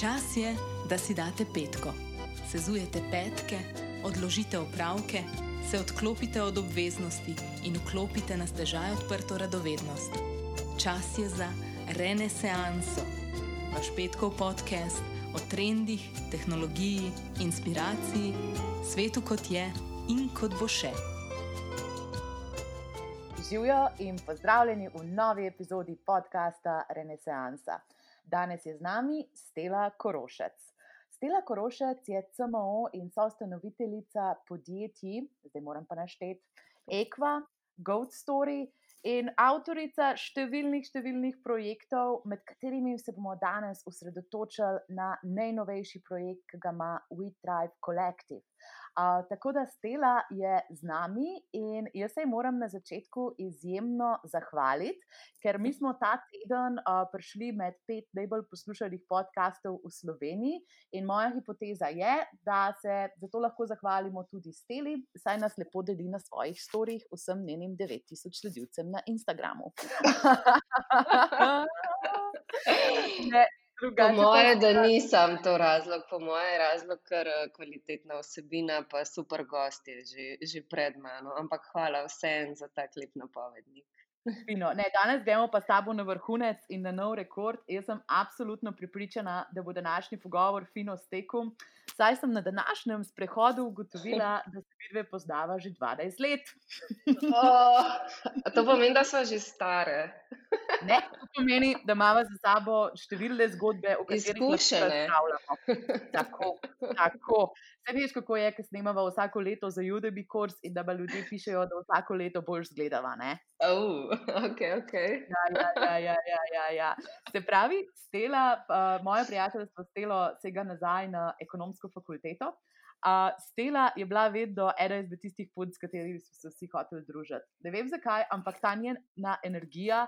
Čas je, da si date petko. Sezujete petke, odložite opravke, se odklopite od obveznosti in vklopite na stežaj odprto radovednost. Čas je za renesanso. Vaš petkov podcast o trendih, tehnologiji, inspiraciji, svetu kot je in kot bo še. Živijo in pozdravljeni v novi epizodi podcasta Renesansa. Danes je z nami Stela Korošec. Stela Korošec je CMO in soustanoviteljica podjetij, zdaj moram pa našteti, Equa, Goat Story in avtorica številnih, številnih projektov, med katerimi se bomo danes osredotočili na najnovejši projekt, ki ga ima WeTrive Collective. Uh, tako da Stela je z nami in jaz se ji moram na začetku izjemno zahvaliti, ker mi smo ta teden uh, prišli med pet najbolj poslušanih podkastov v Sloveniji in moja hipoteza je, da se zato lahko zahvalimo tudi Steli, saj nas lepo deli na svojih storjih vsem njenim 9000 sledilcem na Instagramu. ne, Po moje, da nisem to razlog, po moje je razlog, ker eh, kvalitetna osebina, pa super gost je že, že pred mano. Ampak hvala vsem za ta klip napovednik. Ne, danes gremo pa s tabo na vrhunec in na nov rekord. Jaz sem absolutno pripričana, da bo današnji pogovor fino stekel. Saj sem na današnjem sprehodu ugotovila, da se mi dve poznava že 12 let. oh, to pomeni, da so že stare. Ne, to pomeni, da imamo za sabo številne zgodbe, o katerih razpravljamo. Tako, tako. Se veš, kako je, ker snemamo vsako leto za Judebi kurs in da pa ljudje pišejo, da vsako leto boš zgledava. Oh, okay, okay. Ja, ja, ja, ja, ja, ja, ja. Se pravi, stela, uh, moja prijateljstva stelo sega nazaj na ekonomsko fakulteto. Uh, Stela je bila vedno ena izmed tistih punc, s katerimi smo se vsi hoteli družiti. Ne vem zakaj, ampak ta njena energija.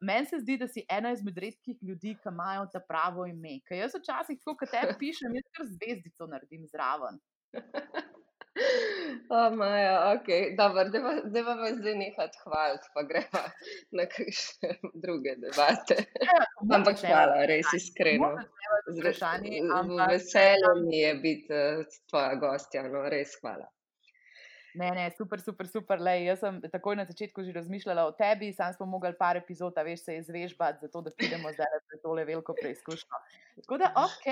Meni se zdi, da si ena izmed redkih ljudi, ki imajo ta pravo ime. Ker jaz včasih, kot te pišem, jaz kar zvezdico naredim zraven. O, Maja, ok, dobro, da pa me zdaj nehati hvaliti, pa greva na kakšne druge debate. Ja, ampak hvala, res iskreno. Z veseljem mi je biti uh, tvoja gostja, no, res hvala. Ne, ne, super, super, super. Lej, jaz sem takoj na začetku že razmišljala o tebi, sam smo mogli par epizod, veš, se izvežbati, zato da pridemo zdaj na tole veliko preizkušnjo. Tako da, ok,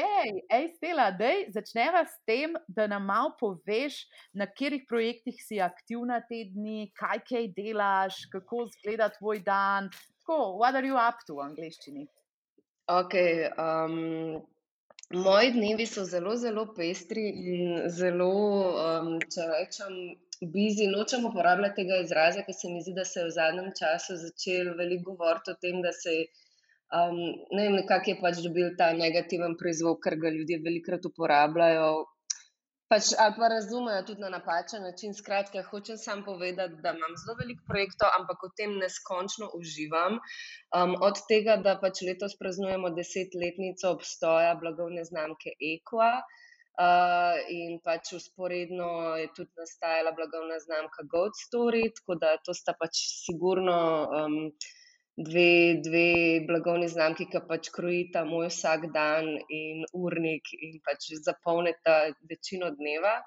ej, stela, dej, začneva s tem, da nam malo poveš, na katerih projektih si aktivna te dni, kaj kaj delaš, kako izgleda tvoj dan. Tako, what are you up to v angleščini? Ok. Um... Moji dnevi so zelo, zelo pestri in zelo, um, če rečem, bizi. Nočem uporabljati tega izraza, ker se mi zdi, da se je v zadnjem času začel veliko govoriti o tem, da se um, ne vem, nekako je pač dobil ta negativen prizvok, ker ga ljudje velikrat uporabljajo. Pač, ali pa razumejo tudi na napačen način. Skratka, hočem samo povedati, da imam zelo veliko projektov, ampak v tem neskončno uživam. Um, od tega, da pač letos praznujemo desetletnico obstoja blagovne znamke Equa. Uh, in pač usporedno je tudi nastajala blagovna znamka Goat Story, tako da to sta pač sigurno um, dve, dve blagovni znamki, ki pač krojita moj vsak dan in urnik in pač zapolnita večino dneva.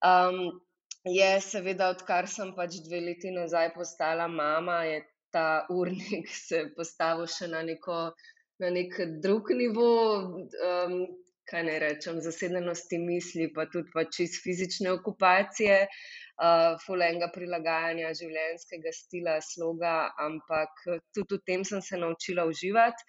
Um, je seveda, odkar sem pač dve leti nazaj postala mama, je ta urnik se postavil še na, neko, na nek drug nivo. Um, kaj ne rečem, zasedenosti misli, pa tudi pač iz fizične okupacije, uh, fulenga prilagajanja življenjskega stila, sloga, ampak tudi v tem sem se naučila uživati.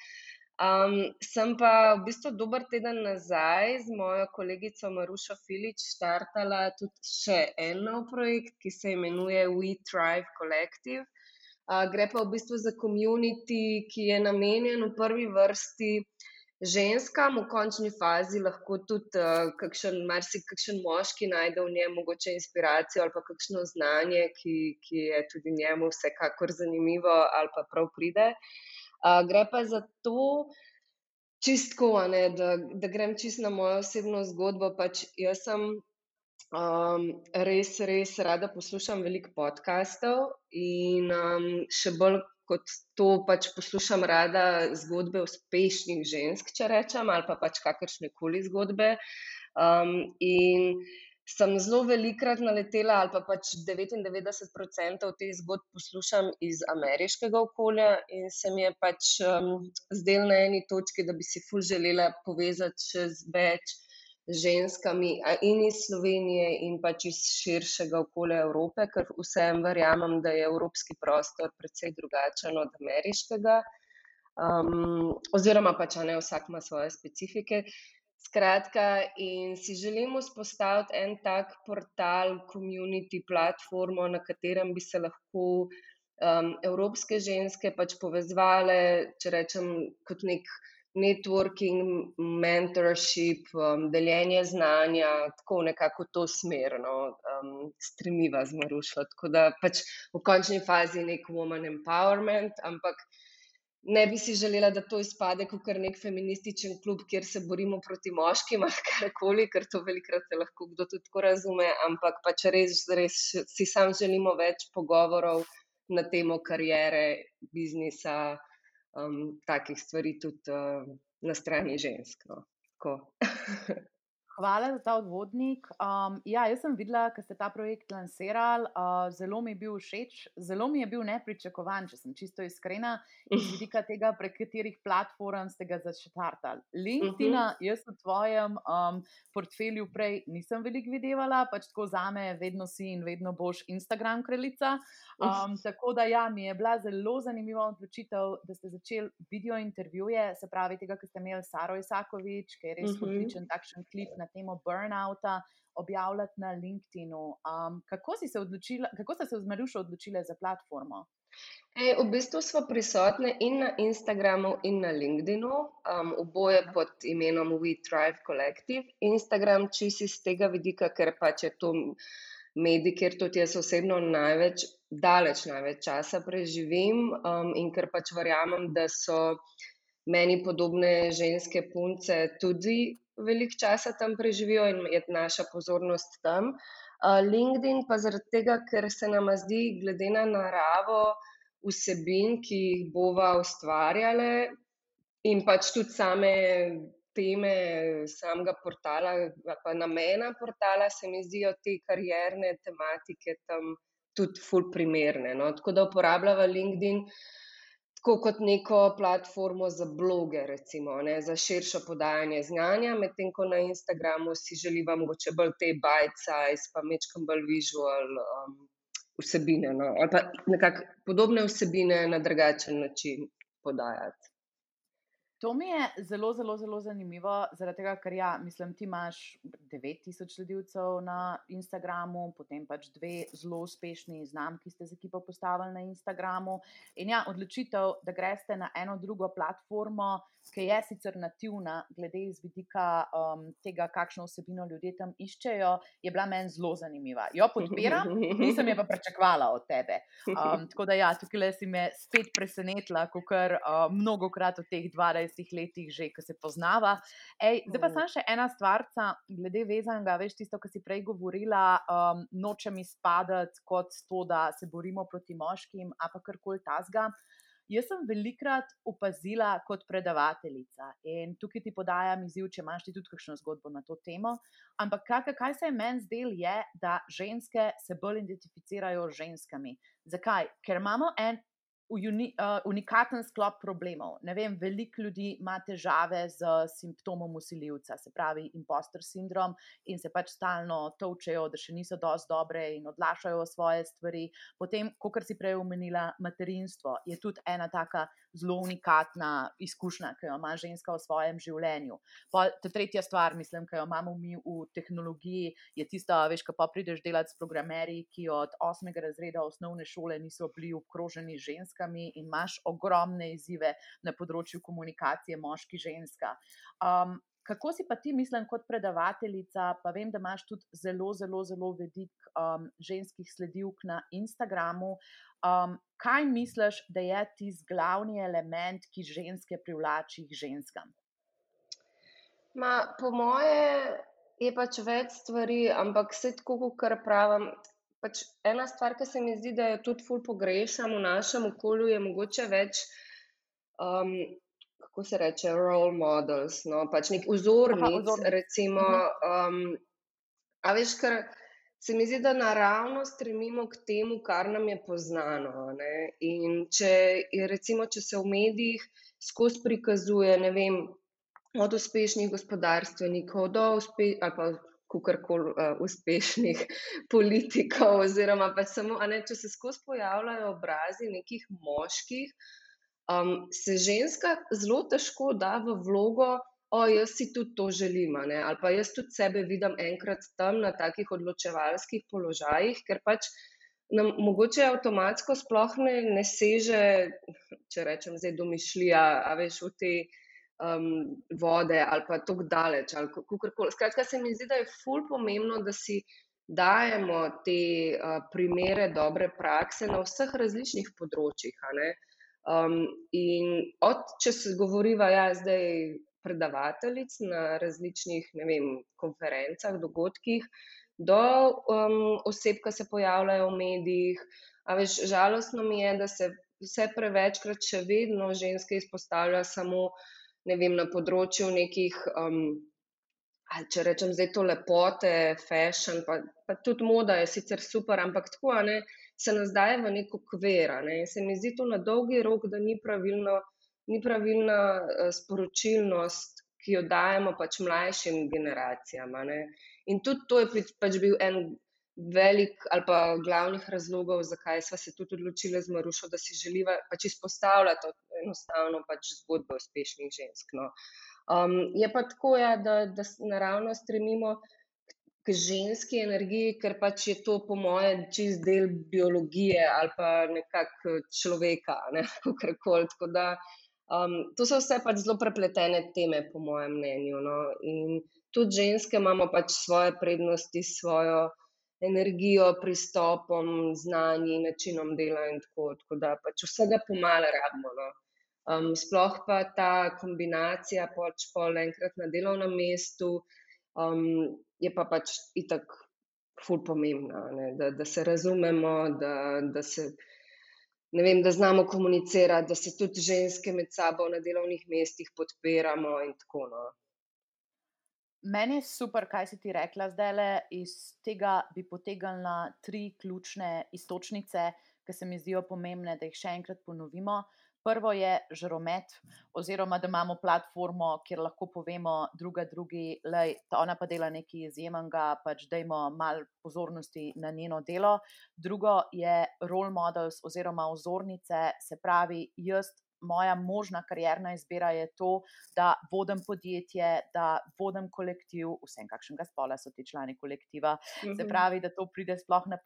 Um, sem pa v bistvu dober teden nazaj z mojo kolegico Marušo Filič štartala tudi še en nov projekt, ki se imenuje We Thrive Collective. Uh, gre pa v bistvu za komunity, ki je namenjen v prvi vrsti ženskam v končni fazi lahko tudi uh, kakšen, marsikakšen moški najde v njem mogoče inspiracijo ali pa kakšno znanje, ki, ki je tudi njemu vsekakor zanimivo ali pa prav pride. Uh, gre pa za to, čistko, ne, da, da grem čist na mojo osebno zgodbo. Pač jaz sem um, res, res rada poslušam veliko podkastov in um, še bolj kot to pač poslušam rada zgodbe uspešnih žensk, če rečem, ali pa pač kakršne koli zgodbe. Um, in sem zelo velikrat naletela, ali pa pač 99% teh zgodb poslušam iz ameriškega okolja, in se mi je pač um, zdelo na eni točki, da bi si ful želela povezati še z več ženskami in iz Slovenije, in pač iz širšega okolja Evrope, ker vsem verjamem, da je evropski prostor precej drugačen od ameriškega. Um, oziroma, pač ne vsak ima svoje specifike. Skratka, in si želimo vzpostaviti en tak portal, community platformo, na katerem bi se lahko um, evropske ženske pač povezovale, če rečem, kot nek networking, mentorship, um, deljenje znanja, tako nekako to smerno, um, stremiva z Marušo. Tako da pač v končni fazi nek woman empowerment, ampak ne bi si želela, da to izpade kot nek feminističen klub, kjer se borimo proti moškim ali karkoli, ker to velikrat lahko kdo tudi tako razume, ampak pač res, res si sam želimo več pogovorov na temo karijere, biznisa, um, takih stvari tudi uh, na strani žensk. No. Hvala za ta odvodnik. Um, ja, jaz sem videla, da ste ta projekt lansirali, uh, zelo mi je bil všeč, zelo mi je bil nepričakovan, če sem čisto iskrena, iz vidika tega, prek katerih platform ste ga začrtali. LinkedIn, uh -huh. jaz v tvojem um, portfelju prej nisem veliko videvala, pač tako za me, vedno si in vedno boš Instagram kraljica. Um, tako da ja, mi je bila zelo zanimiva odločitev, da ste začeli video intervjuje, se pravi tega, kar ste imeli Saro Isakovič, ki je res uh -huh. odličen takšen klip na temo burnouta objavljati na LinkedInu. Um, kako, si se odločila, kako ste se z Marušo odločili za platformo? E, v bistvu smo prisotni in na Instagramu, in na LinkedInu, um, oboje pod imenom We Thrive Collective. Instagram čisi z tega vidika, ker pač je to medij, kjer tudi jaz osebno največ, daleč največ časa preživim um, in ker pač verjamem, da so meni podobne ženske punce tudi veliko časa tam preživijo in je naša pozornost tam. LinkedIn pa zaradi tega, ker se nam zdi, glede na naravo vsebin, ki jih bova ustvarjale, in pač tudi same teme samega portala, pa namena portala, se mi zdijo te karierne tematike tam tudi ful primerne. No? Tako da uporabljava LinkedIn tako kot neko platformo za bloge, recimo, ne, za širšo podajanje znanja, medtem ko na Instagramu si želiva mogoče bolj te bajce, pa mečkam bolj vizual um, vsebine, no, ali pa nekako podobne vsebine na drugačen način podajati. To mi je zelo, zelo, zelo zanimivo, zaradi tega, ker ja, mislim, ti imaš 9000 sledilcev na Instagramu, potem pač dve zelo uspešni znamki, ki ste z ekipo postavili na Instagramu. In ja, odločitev, da greste na eno drugo platformo, ki je sicer nativna, glede iz vidika um, tega, kakšno vsebino ljudje tam iščejo, je bila meni zelo zanimiva. Jo podpiram, nisem je pa pričakvala od tebe. Um, tako da ja, tukaj si me spet presenetila, kot kar uh, mnogo krat v teh 20 20 letih že, ki se poznava. Ej, zdaj pa mm. samo še ena stvar, glede vezanga, veš tisto, kar si prej govorila, um, nočem izpadati kot to, da se borimo proti moškim, a pa karkoli tasga. Jaz sem velikrat opazila kot predavateljica in tukaj ti podajam izziv, če imaš tudi kakšno zgodbo na to temo. Ampak kaj, kaj se je meni zdelo, je, da ženske se bolj identificirajo z ženskami. Zakaj? Ker imamo en uni, uh, unikaten sklop problemov. Ne vem, veliko ljudi ima težave z simptomom usiljivca, se pravi, impostor sindrom, in se pač stalno točejo, da še niso dosti dobre in odlašajo svoje stvari. Potem, kot si prej omenila, materinstvo je tudi ena taka zelo unikatna izkušnja, ki jo ima ženska v svojem življenju. Ta tretja stvar, mislim, ki jo imamo mi v tehnologiji, je tista, veš, ko prideš delati s programerji, ki od osmega razreda osnovne šole niso bili obkroženi žensk ženskami in imaš ogromne izzive na področju komunikacije moški-ženska. Um, kako si pa ti, mislim, kot predavateljica, pa vem, da imaš tudi zelo, zelo, zelo velik um, ženskih sledilk na Instagramu. Um, kaj misliš, da je tisti glavni element, ki ženske privlači k ženskam? Ma, po moje je pač več stvari, ampak vse tako, kot pravim, pač ena stvar, ki se mi zdi, da jo tudi ful pogrešam v našem okolju, je mogoče več, um, kako se reče, role models, no, pač nek vzornic, recimo, um, a veš, ker se mi zdi, da naravno stremimo k temu, kar nam je poznano, ne, in če recimo, če se v medijih skozi prikazuje, ne vem, od uspešnih gospodarstvenikov do uspe ali pa kakorkoli uh, uspešnih politikov, oziroma pa samo, ne, če se skozi pojavljajo obrazi nekih moških, um, se ženska zelo težko da v vlogo, o, jaz si tudi to želim, ne, ali pa jaz tudi sebe vidim enkrat tam na takih odločevalskih položajih, ker pač. Nam mogoče avtomatsko sploh ne, ne seže, če rečem, zdaj domišljija, a veš, v te uh, um, vode ali pa tako daleč. Skratka, se mi zdi, da je ful pomembno, da si dajemo te uh, primere dobre prakse na vseh različnih področjih. Um, in od, če se govoriva, ja, zdaj predavateljic na različnih vem, konferencah, dogodkih, do um, oseb, ki se pojavljajo v medijih. Veš, žalostno mi je, da se vse prevečkrat še vedno ženske izpostavlja samo ne vem, na področju nekih, um, če rečem, zdaj to lepote, fashion, pa, pa tudi moda je sicer super, ampak tako ne, se nas daje v neko kvera. Ne. Se mi zdi to na dolgi rok, da ni, pravilno, ni pravilna uh, sporočilnost, ki jo dajemo pač mlajšim generacijam. In tudi to je pač bil en velik ali pa glavnih razlogov, zakaj smo se tudi odločili z Marušo, da si želiva pač izpostavljati enostavno pač zgodbe uspešnih žensk. No. Um, je pa tako, ja, da, da naravno stremimo k ženski energiji, ker pač je to po mojem čist del biologije ali pa nekako človeka, ne, kakorkoli. Tako da um, to so vse pač zelo prepletene teme, po mojem mnenju. No. In tudi ženske imamo pač svoje prednosti, svojo energijo, pristopom, znanji, načinom dela in tako, tako da pač vsega pomale rabimo. No. Um, sploh pa ta kombinacija pač pol enkrat na delovnem mestu um, je pa pač itak ful pomembna, ne, da, da se razumemo, da, da se. Ne vem, da znamo komunicirati, da se tudi ženske med sabo na delovnih mestih podpiramo, in tako naprej. No. Meni je super, kaj si ti rekla zdaj le. Iz tega bi potegnila tri ključne istočnice, ki se mi zdijo pomembne, da jih še enkrat ponovimo. Prvo je žromet, oziroma da imamo platformo, kjer lahko povemo druga drugi, da ona pa dela nekaj izjemnega, pač dajmo malo pozornosti na njeno delo. Drugo je role models oziroma ozornice, se pravi, jaz moja možna karjerna izbira je to, da vodim podjetje, da vodim kolektiv, vsem, kakšnega spola so ti člani kolektiva. Mhm. Se pravi, da to pride sploh na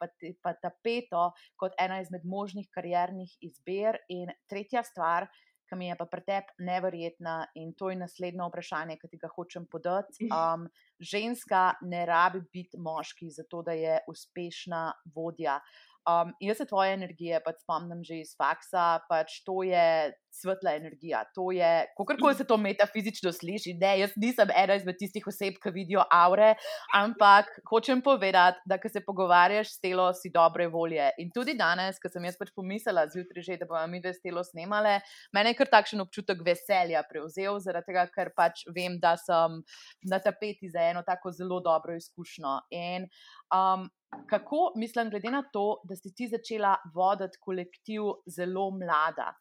tapeto kot ena izmed možnih karjernih izbir. In tretja stvar. Ki mi je pa pri tebi neverjetna, in to je naslednje vprašanje, ki ti ga hočem podati. Um, ženska ne rabi biti moški, zato da je uspešna vodja. Um, jaz se tvoje energije pač spomnim že iz faksa, pač to je svetla energija. To je, kako se to metafizično sliši, ne, jaz nisem ena izmed tistih oseb, ki vidijo aure, ampak hočem povedati, da ko se pogovarjaš s telo, si dobre volje. In tudi danes, ko sem jaz pač pomislila, zjutraj že, da bomo mi dve s telo snemale, meni je kar takšen občutek veselja prevzel, zaradi tega, ker pač vem, da sem na tapeti za eno tako zelo dobro izkušnjo. In um, kako, mislim, glede na to, da si ti začela voditi kolektiv zelo mlada,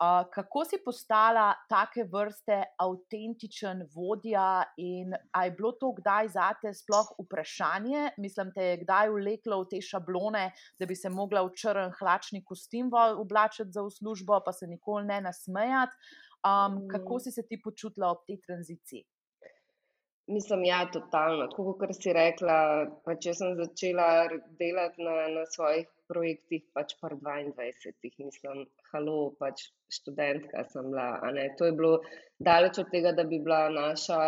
uh, kako si postala take vrste avtentičen vodja in ali je bilo to kdaj zate sploh vprašanje? Mislim, te je kdaj vleklo v te šablone, da bi se mogla v črn hlačni kostim oblačiti za službo, pa se nikoli ne nasmejati. Um, kako mm. si se ti počutila ob tej tranziciji? Mislim, ja, totalno. Tako kot si rekla, pač jaz sem začela delati na, na svojih projektih, pač pa 22, mislim, halo, pač študentka sem bila. To je bilo daleč od tega, da bi bila naša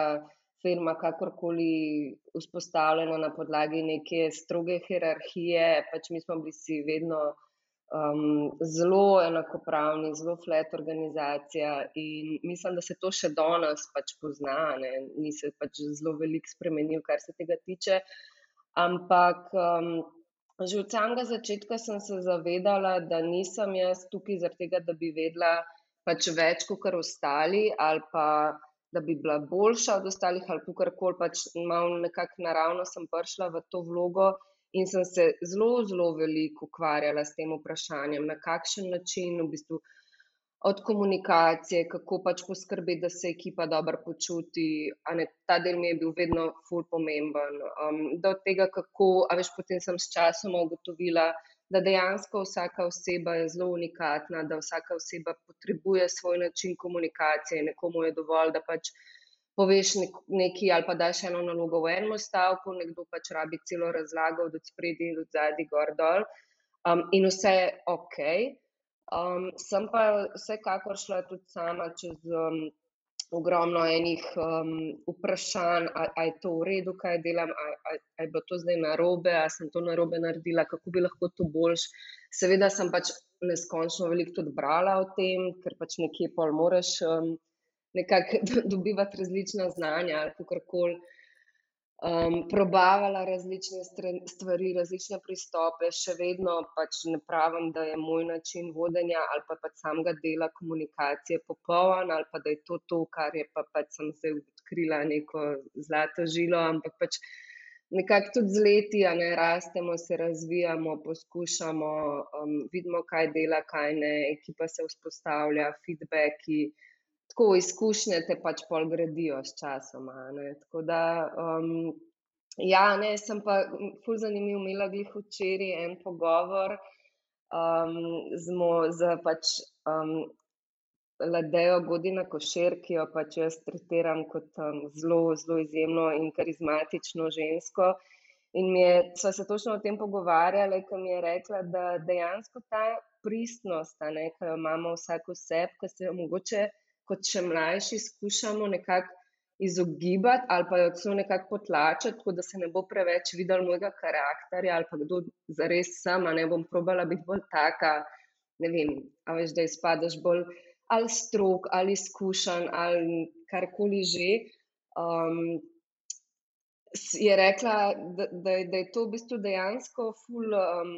firma kakorkoli vzpostavljena na podlagi neke stroge hierarhije. Pač mi smo bili si vedno um, zelo enakopravni, zelo flat organizacija in mislim, da se to še danes pač pozna, ne? ni se pač zelo veliko spremenil, kar se tega tiče. Ampak um, že od samega začetka sem se zavedala, da nisem jaz tukaj zaradi tega, da bi vedela pač več kot ostali ali pa da bi bila boljša od ostalih ali kar koli, pač malo nekako naravno sem prišla v to vlogo in sem se zelo, zelo veliko ukvarjala s tem vprašanjem, na kakšen način v bistvu od komunikacije, kako pač poskrbeti, da se ekipa dobro počuti. Ne, ta del mi je bil vedno ful pomemben. Um, do tega, kako, a veš, potem sem s časom ugotovila, da dejansko vsaka oseba je zelo unikatna, da vsaka oseba potrebuje svoj način komunikacije, nekomu je dovolj, da pač poveš nek, nekaj ali pa daš eno nalogo v enem stavku, nekdo pač rabi celo razlago od spredi od zadnji gor dol. Um, in vse je ok. Um, sem pa vsekakor šla tudi sama čez um, ogromno enih um, vprašanj, ali je to v redu, kaj delam, ali je bilo to zdaj narobe, ali sem to narobe naredila, kako bi lahko to boljš. Seveda sem pač neskončno veliko tudi brala o tem, ker pač nekje pol moraš um, nekako dobivati različna znanja ali kako koli um, probavala različne stvari, različne pristope, še vedno pač ne pravim, da je moj način vodenja ali pa pač samega dela komunikacije popoln ali pa da je to to, kar je pa pač sem se odkrila neko zlato žilo, ampak pač nekako tudi z leti, a ne rastemo, se razvijamo, poskušamo, um, vidimo, kaj dela, kaj ne, ekipa se vzpostavlja, feedbacki tako izkušnje te pač pol gradijo s časom. Tako da, um, ja, ne, sem pa ful zanimiv, imela glih včeraj en pogovor um, z, mo, z pač. Um, Ladejo Godina Košer, ki jo pač jaz tretiram kot um, zelo, zelo izjemno in karizmatično žensko. In mi je, sva se točno o tem pogovarjali, ki mi je rekla, da dejansko ta pristnost, ne, ki jo imamo vsako sebe, ki se jo mogoče kot še mlajši, skušamo nekako izogibati ali pa jo celo nekako potlačiti, tako da se ne bo preveč videl mojega karakterja ali pa kdo zares sama. Ne bom probala biti bolj taka, ne vem, a veš, da izpadeš bolj ali strok ali izkušen ali karkoli že. Um, je rekla, da, da, da je to v bistvu dejansko ful. Um,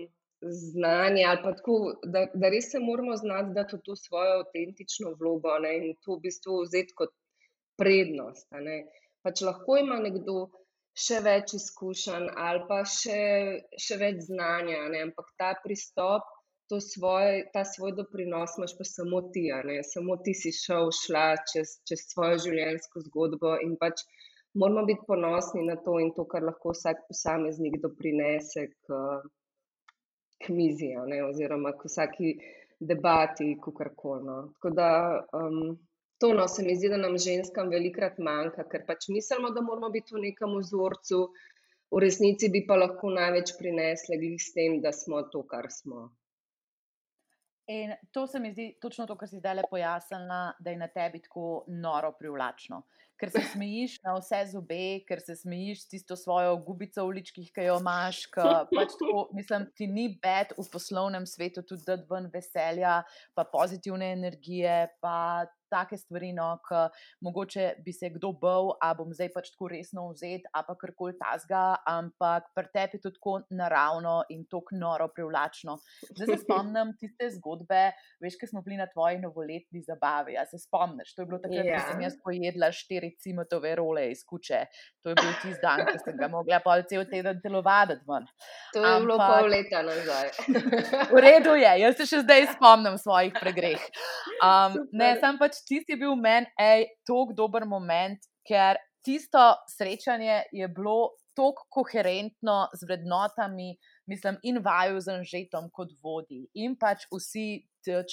znanje, ali pa tako, da, da res se moramo znati, da to, svojo avtentično vlogo ne, in to v bistvu vzeti kot prednost. Pač lahko ima nekdo še več izkušenj ali pa še, še več znanja, ne, ampak ta pristop, svoj, ta svoj doprinos imaš pa samo ti, samo ti si šel, šla čez, čez svojo življenjsko zgodbo in pač. Moramo biti ponosni na to in to, kar lahko vsak posameznik doprinese k, k mizi, ne, oziroma k vsaki debati, kako koli. No. Tako da um, to no, se mi zdi, da nam ženskam velikrat manjka, ker pač mislimo, da moramo biti v nekem vzorcu, v resnici bi pa lahko največ prinesli s tem, da smo to, kar smo. In to se mi zdi točno to, kar si zdaj le pojasnila, da je na tebi tako noro privlačno ker se smejiš na vse zobe, ker se smejiš s tisto svojo gubico v ličkih, ki jo imaš. Pač tako, mislim, ti ni bed v poslovnem svetu tudi da ven veselja, pa pozitivne energije, pa take stvari, no, ki mogoče bi se kdo bal, a bom zdaj pač tako resno vzet, a pa karkoli tasga, ampak pri tebi je to tako naravno in tako noro privlačno. Zdaj se spomnim tiste zgodbe, veš, ki smo bili na tvoji novoletni zabavi. A se spomniš, to je bilo takrat, ja. ko sem jaz pojedla štiri cimetove role iz kuče. To je bil tisti dan, ko sem ga mogla pa cel teden telovaditi ven. To je ampak, bilo pol leta nazaj. v redu je, jaz se še zdaj spomnim svojih pregreh. Um, ne, sem pač tisti je bil meni tako dober moment, ker tisto srečanje je bilo tako koherentno z vrednotami, mislim, in vaju z Anžetom kot vodi. In pač vsi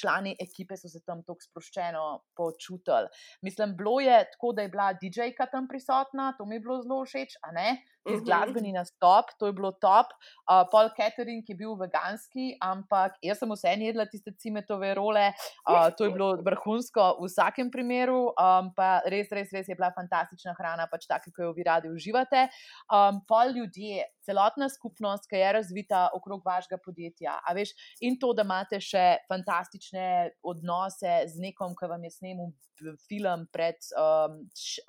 člani ekipe so se tam tako sproščeno počutili. Mislim, bilo je tako, da je bila DJ-ka tam prisotna, to mi je bilo zelo všeč, a ne? Iz mhm. glasbeni nastop, to je bilo top. Uh, Paul Catering je bil veganski, ampak jaz sem vse jedla tiste cimetove role, uh, to je bilo vrhunsko v vsakem primeru. Um, pa res, res, res je bila fantastična hrana, pač tako, kot jo vi radi uživate. Um, pol ljudje, celotna skupnost, ki je razvita okrog vašega podjetja, veš, in to, da imate še fantastične odnose z nekom, ki vam je snimil film pred um,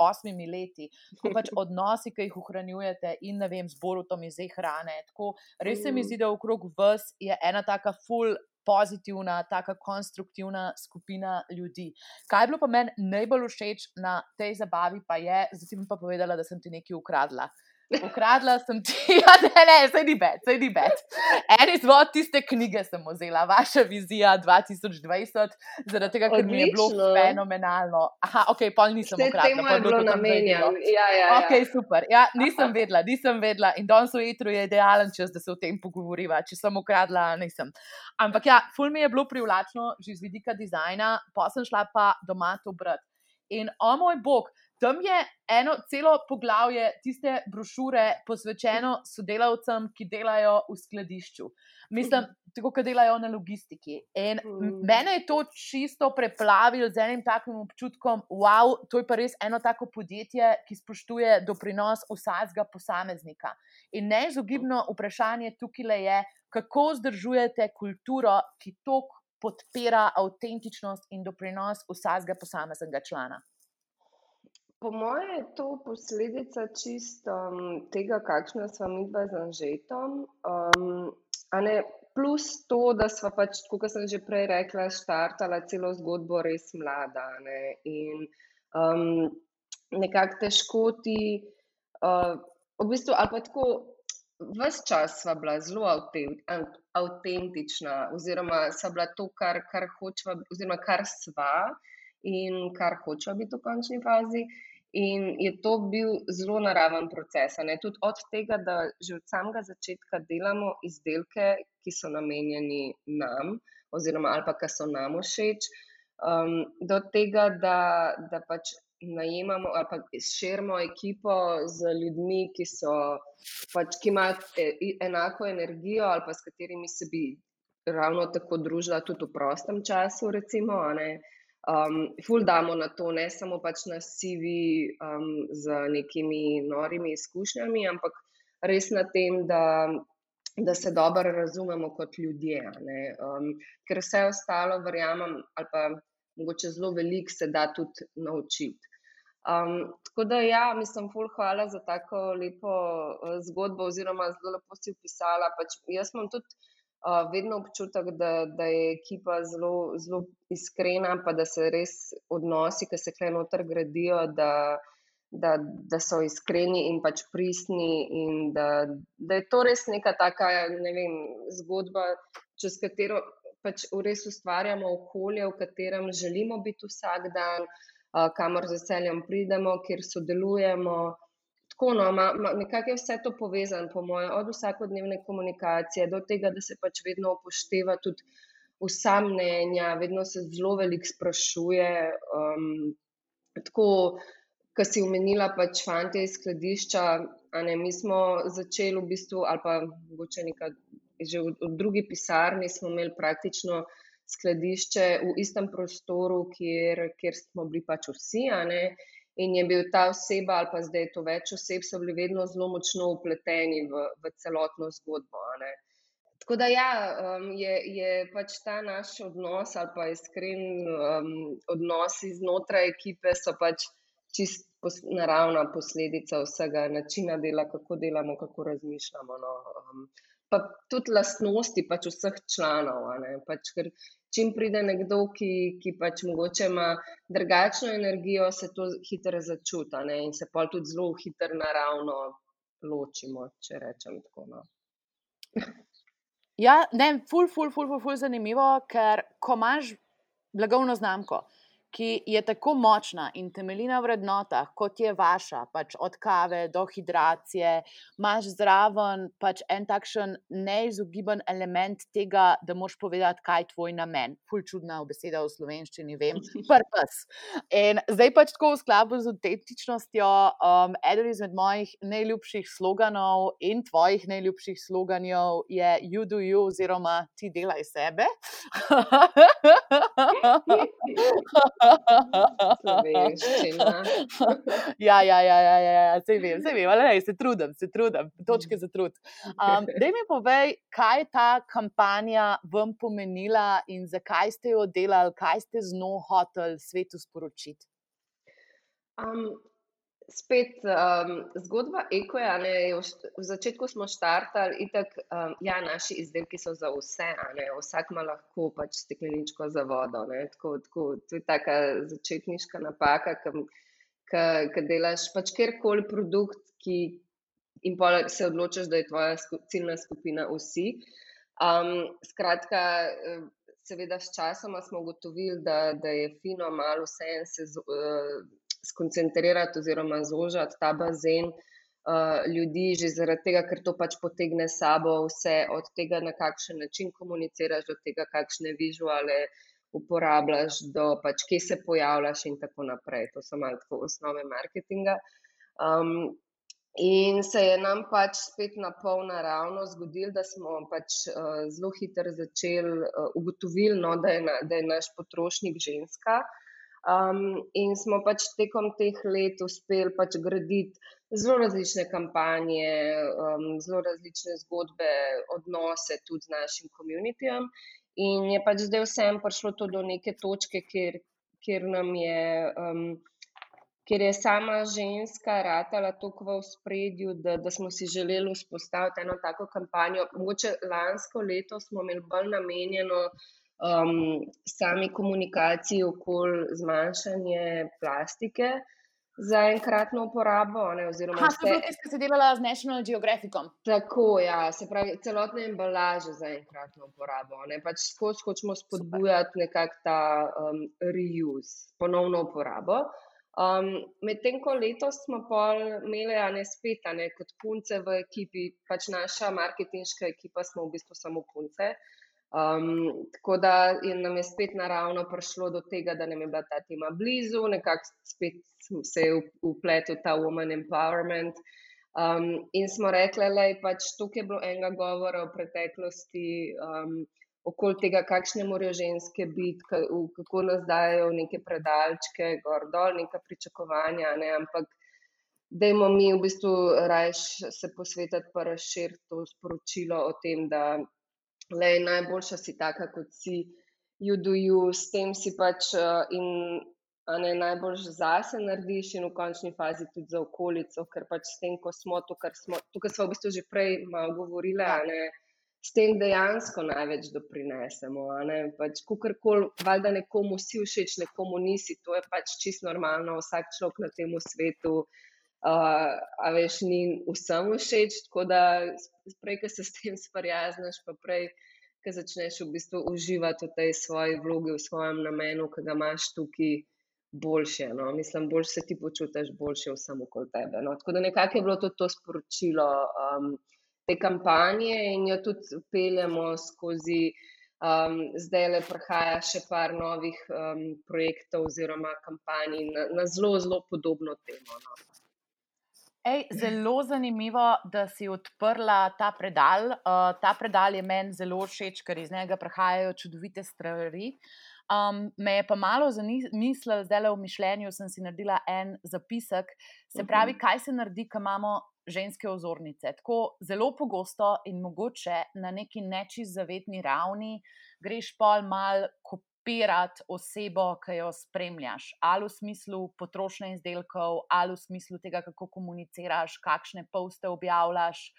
osmimi leti, tako pač odnosi, ki jih ohranjujete in ne vem, zborutom iz hrane. Tako, res se mi mm. zdi, da okrog vas je ena taka full. Pozitivna, tako konstruktivna skupina ljudi. Kaj je bilo pa meni najbolj všeč na tej zabavi, pa je, zdaj bom pa povedala, da sem ti nekaj ukradla. Ukradla sem ti, ja, ne, ne, se ni več, se ni več. En izvod tiste knjige sem vzela, vaša vizija 2020, zaradi tega, ker Odlično. mi je bilo fenomenalno. Aha, ok, pol nisem ukradla. Vse je bilo namenjeno. Ja, ja, ja. Ok, super. Ja, nisem vedela, nisem vedela. In danes v etru je idealen čas, da se o tem pogovoriva. Če sem ukradla, nisem. Ampak ja, ful mi je bilo privlačno, že z vidika dizajna, pa sem šla pa doma to brati. In o moj bog, Tam je eno celo poglavje tiste brošure posvečeno sodelavcem, ki delajo v skladišču. Mislim, tako kot delajo na logistiki. In mm. mene je to čisto preplavilo z enim takim občutkom, wow, to je pa res eno tako podjetje, ki spoštuje doprinos vsakega posameznika. In neizogibno vprašanje tukaj je, kako zdržujete kulturo, ki tok podpira avtentičnost in doprinos vsakega posameznega člana. Po mojem je to posledica čist um, tega, kakšna smo mi dva z Anžetom. Um, plus to, da smo pač, kot sem že prej rekla, štartala celo zgodbo res mlada. Ne? In um, nekako težko ti, uh, v bistvu, ali pa tako, vse čas sva bila zelo avtentična, oziroma sva bila to, kar, kar hočeva, oziroma kar sva in kar hočeva biti v končni fazi. In je to bil zelo naraven proces. Tudi od tega, da že od samega začetka delamo izdelke, ki so namenjeni nam, oziroma ali pa ki so nam všeč, um, do tega, da, da pač najemamo ali pa širimo ekipo z ljudmi, ki, so, pač, ki imajo e, enako energijo ali pa s katerimi se bi ravno tako družila tudi v prostem času. Recimo, um, ful damo na to, ne samo pač na CV um, z nekimi norimi izkušnjami, ampak res na tem, da, da se dobro razumemo kot ljudje. Um, ker vse ostalo, verjamem, ali pa mogoče zelo veliko se da tudi naučiti. Um, tako da, ja, mislim, ful, hvala za tako lepo uh, zgodbo, oziroma zelo lepo si opisala. Pač jaz imam tudi vedno občutek, da, da je ekipa zelo, zelo iskrena, pa da se res odnosi, ki se kaj noter gradijo, da, da, da so iskreni in pač pristni, in da, da je to res neka taka ne vem, zgodba, čez katero pač res ustvarjamo okolje, v katerem želimo biti vsak dan, kamor z veseljem pridemo, kjer sodelujemo tako, no, ma, ma, nekako je vse to povezano, po mojem, od vsakodnevne komunikacije do tega, da se pač vedno upošteva tudi vsa mnenja, vedno se zelo veliko sprašuje. Um, tako, kar si umenila, pač fanti iz skladišča. Ne, mi smo začeli v bistvu, ali pa mogoče nekaj, že v, v drugi pisarni smo imeli praktično. Skladišče v istem prostoru, kjer, kjer smo bili pač vsi, in je bil ta oseba, ali pa zdaj to več oseb, so bili vedno zelo močno upleteni v, v celotno zgodbo. Tako da ja, um, je, je pač ta naš odnos ali pa iskren um, odnos znotraj ekipe, so pač čist pos, naravna posledica vsega načina dela, kako delamo, kako razmišljamo. No. Um, pa tudi lastnosti pač vseh članov. Pač, ker čim pride nekdo, ki, ki pač mogoče ima drugačno energijo, se to hitro začuti in se pa tudi zelo hitro naravno ločimo, če rečem tako. No. Ja, ne, ful, ful, ful, ful, ful, zanimivo, ker ko imaš blagovno znamko, ki je tako močna in temelji na vrednotah, kot je vaša, pač od kave do hidracije, imaš zraven pač en takšen neizogiben element tega, da moš povedati, kaj je tvoj namen. Ful čudna beseda v slovenščini, vem, purpose. In zdaj pač tako v skladu z autentičnostjo, um, eden izmed mojih najljubših sloganov in tvojih najljubših sloganov je You do you, oziroma ti delaj sebe. ja, ja, ja, ja, ja, ja, se vem, se vem, ali ne, se trudim, se trudim, točke za trud. Um, Dej mi povej, kaj je ta kampanja vam pomenila in zakaj ste jo delali, kaj ste z njo hoteli svetu sporočiti? Um, spet um, zgodba ekoja. V začetku smo štartali, itak, um, ja, naši izdelki so za vse, vsak ima lahko pač stekleničko za vodo. Tako, tako, to je taka začetniška napaka, ki delaš pač kjerkoli produkt, ki in pa se odločiš, da je tvoja ciljna skupina vsi. Um, skratka, seveda, s časom smo ugotovili, da, da je fino, malo vse en se. Uh, skoncentrirati oziroma zožiti ta bazen uh, ljudi, že zaradi tega, ker to pač potegne sabo vse, od tega, na kakšen način komuniciraš, do tega, kakšne vizuale uporabljaš, do pač, kje se pojavljaš in tako naprej. To so malo tako osnove marketinga. Um, In se je nam pač spet na pol naravno zgodilo, da smo pač uh, zelo hitro začeli uh, ugotoviti, no, da, da je naš potrošnik ženska. Um, in smo pač tekom teh let uspeli pač graditi zelo različne kampanje, um, zelo različne zgodbe, odnose tudi z našim komunitijem. In je pač zdaj vsem prišlo to do neke točke, kjer, kjer nam je. Um, Ker je sama ženska ratala tako v spredju, da, da smo si želeli vzpostaviti eno tako kampanjo. Mogoče lansko leto smo imeli bolj namenjeno uh, um, sami komunikaciji okoli zmanjšanja plastike za enkratno uporabo. Ne, oziroma, ste se delali z National Geographicom. Tako, ja, se pravi, celotne embalaže za enkratno uporabo. Ne, pač skozi hočemo spodbujati nekako ta um, reuse, ponovno uporabo. Um, Medtem ko letos smo imeli ane spet, ne kot punce v ekipi, pač naša marketinška ekipa smo v bistvu samo punce. Um, tako da je nam je spet naravno prišlo do tega, da nam je bila ta tema blizu, nekako spet se je upletel ta woman empowerment. Um, in smo rekli, da je pač tukaj bilo enega govora o preteklosti, um, okoli tega, kakšne morajo ženske biti, kako nas dajo neke predalčke, gor dol, neka pričakovanja. Ne? Ampak dajmo mi v bistvu raje se posvetiti, pa razširiti to sporočilo o tem, da le najboljša si taka, kot si, you do you, s tem si pač uh, in ne najbolj zase narediš, in v končni fazi tudi za okolico, ker pač s tem, ko smo to, kar smo, tukaj smo v bistvu že prej malo govorili, ne, s tem dejansko največ doprinesemo. Pač, Kakorkoli, valjda nekomu si všeč, nekomu nisi, to je pač čisto normalno, vsak človek na tem svetu. Uh, a veš, ni vsem všeč, tako da prej, ki se s tem sprijazniš, pa prej, ki začneš v bistvu uživati v tej svoji vlogi, v svojem namenu, ki ga imaš tukaj, boljše. No? Mislim, bolj se ti počutiš, boljše vsem okoli tebe. No? Tako da nekako je bilo to, to sporočilo um, te kampanje in jo tudi peljemo skozi. Um, zdaj le prihaja še par novih um, projektov oziroma kampanj na, na zelo, zelo podobno temo. No. Ej, zelo zanimivo, da si odprla ta predal. Uh, ta predal je meni zelo všeč, ker iz njega prihajajo čudovite stvari. Um, me je pa malo zamislil, zdaj le v mišljenju sem si naredila en zapisek, se pravi, kaj se naredi, ko imamo ženske ozornice. Tako zelo pogosto in mogoče na neki nečiz zavedni ravni greš pol mal podpirati osebo, ki jo spremljaš, ali v smislu potrošnje izdelkov, ali v smislu tega, kako komuniciraš, kakšne poste objavljaš.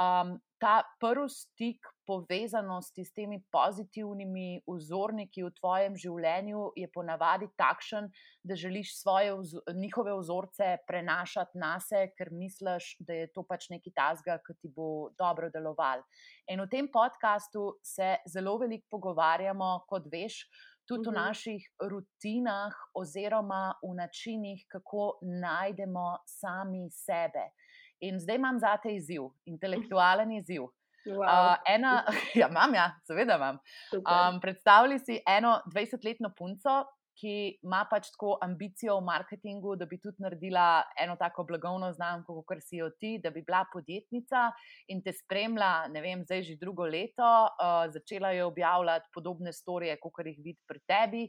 Um, ta prvi stik povezanosti s temi pozitivnimi vzorniki v tvojem življenju je ponavadi takšen, da želiš svoje njihove vzorce prenašati na sebe, ker misliš, da je to pač neki tasga, ki ti bo dobro deloval. In v tem podkastu se zelo veliko pogovarjamo, kot veš tudi v naših rutinah, oziroma v načinih, kako najdemo sami sebe. In zdaj imam za te izziv, intelektualen izziv. Wow. Uh, ena, ja, imam, ja, seveda imam. Um, Predstavljaj si eno 20-letno punco, ki ima pač tako ambicijo v marketingu, da bi tudi naredila eno tako blagovno znamko, kot si jo ti, da bi bila podjetnica in te spremlja, ne vem, zdaj že drugo leto, uh, začela je objavljati podobne storije, kot jih vidi pri tebi.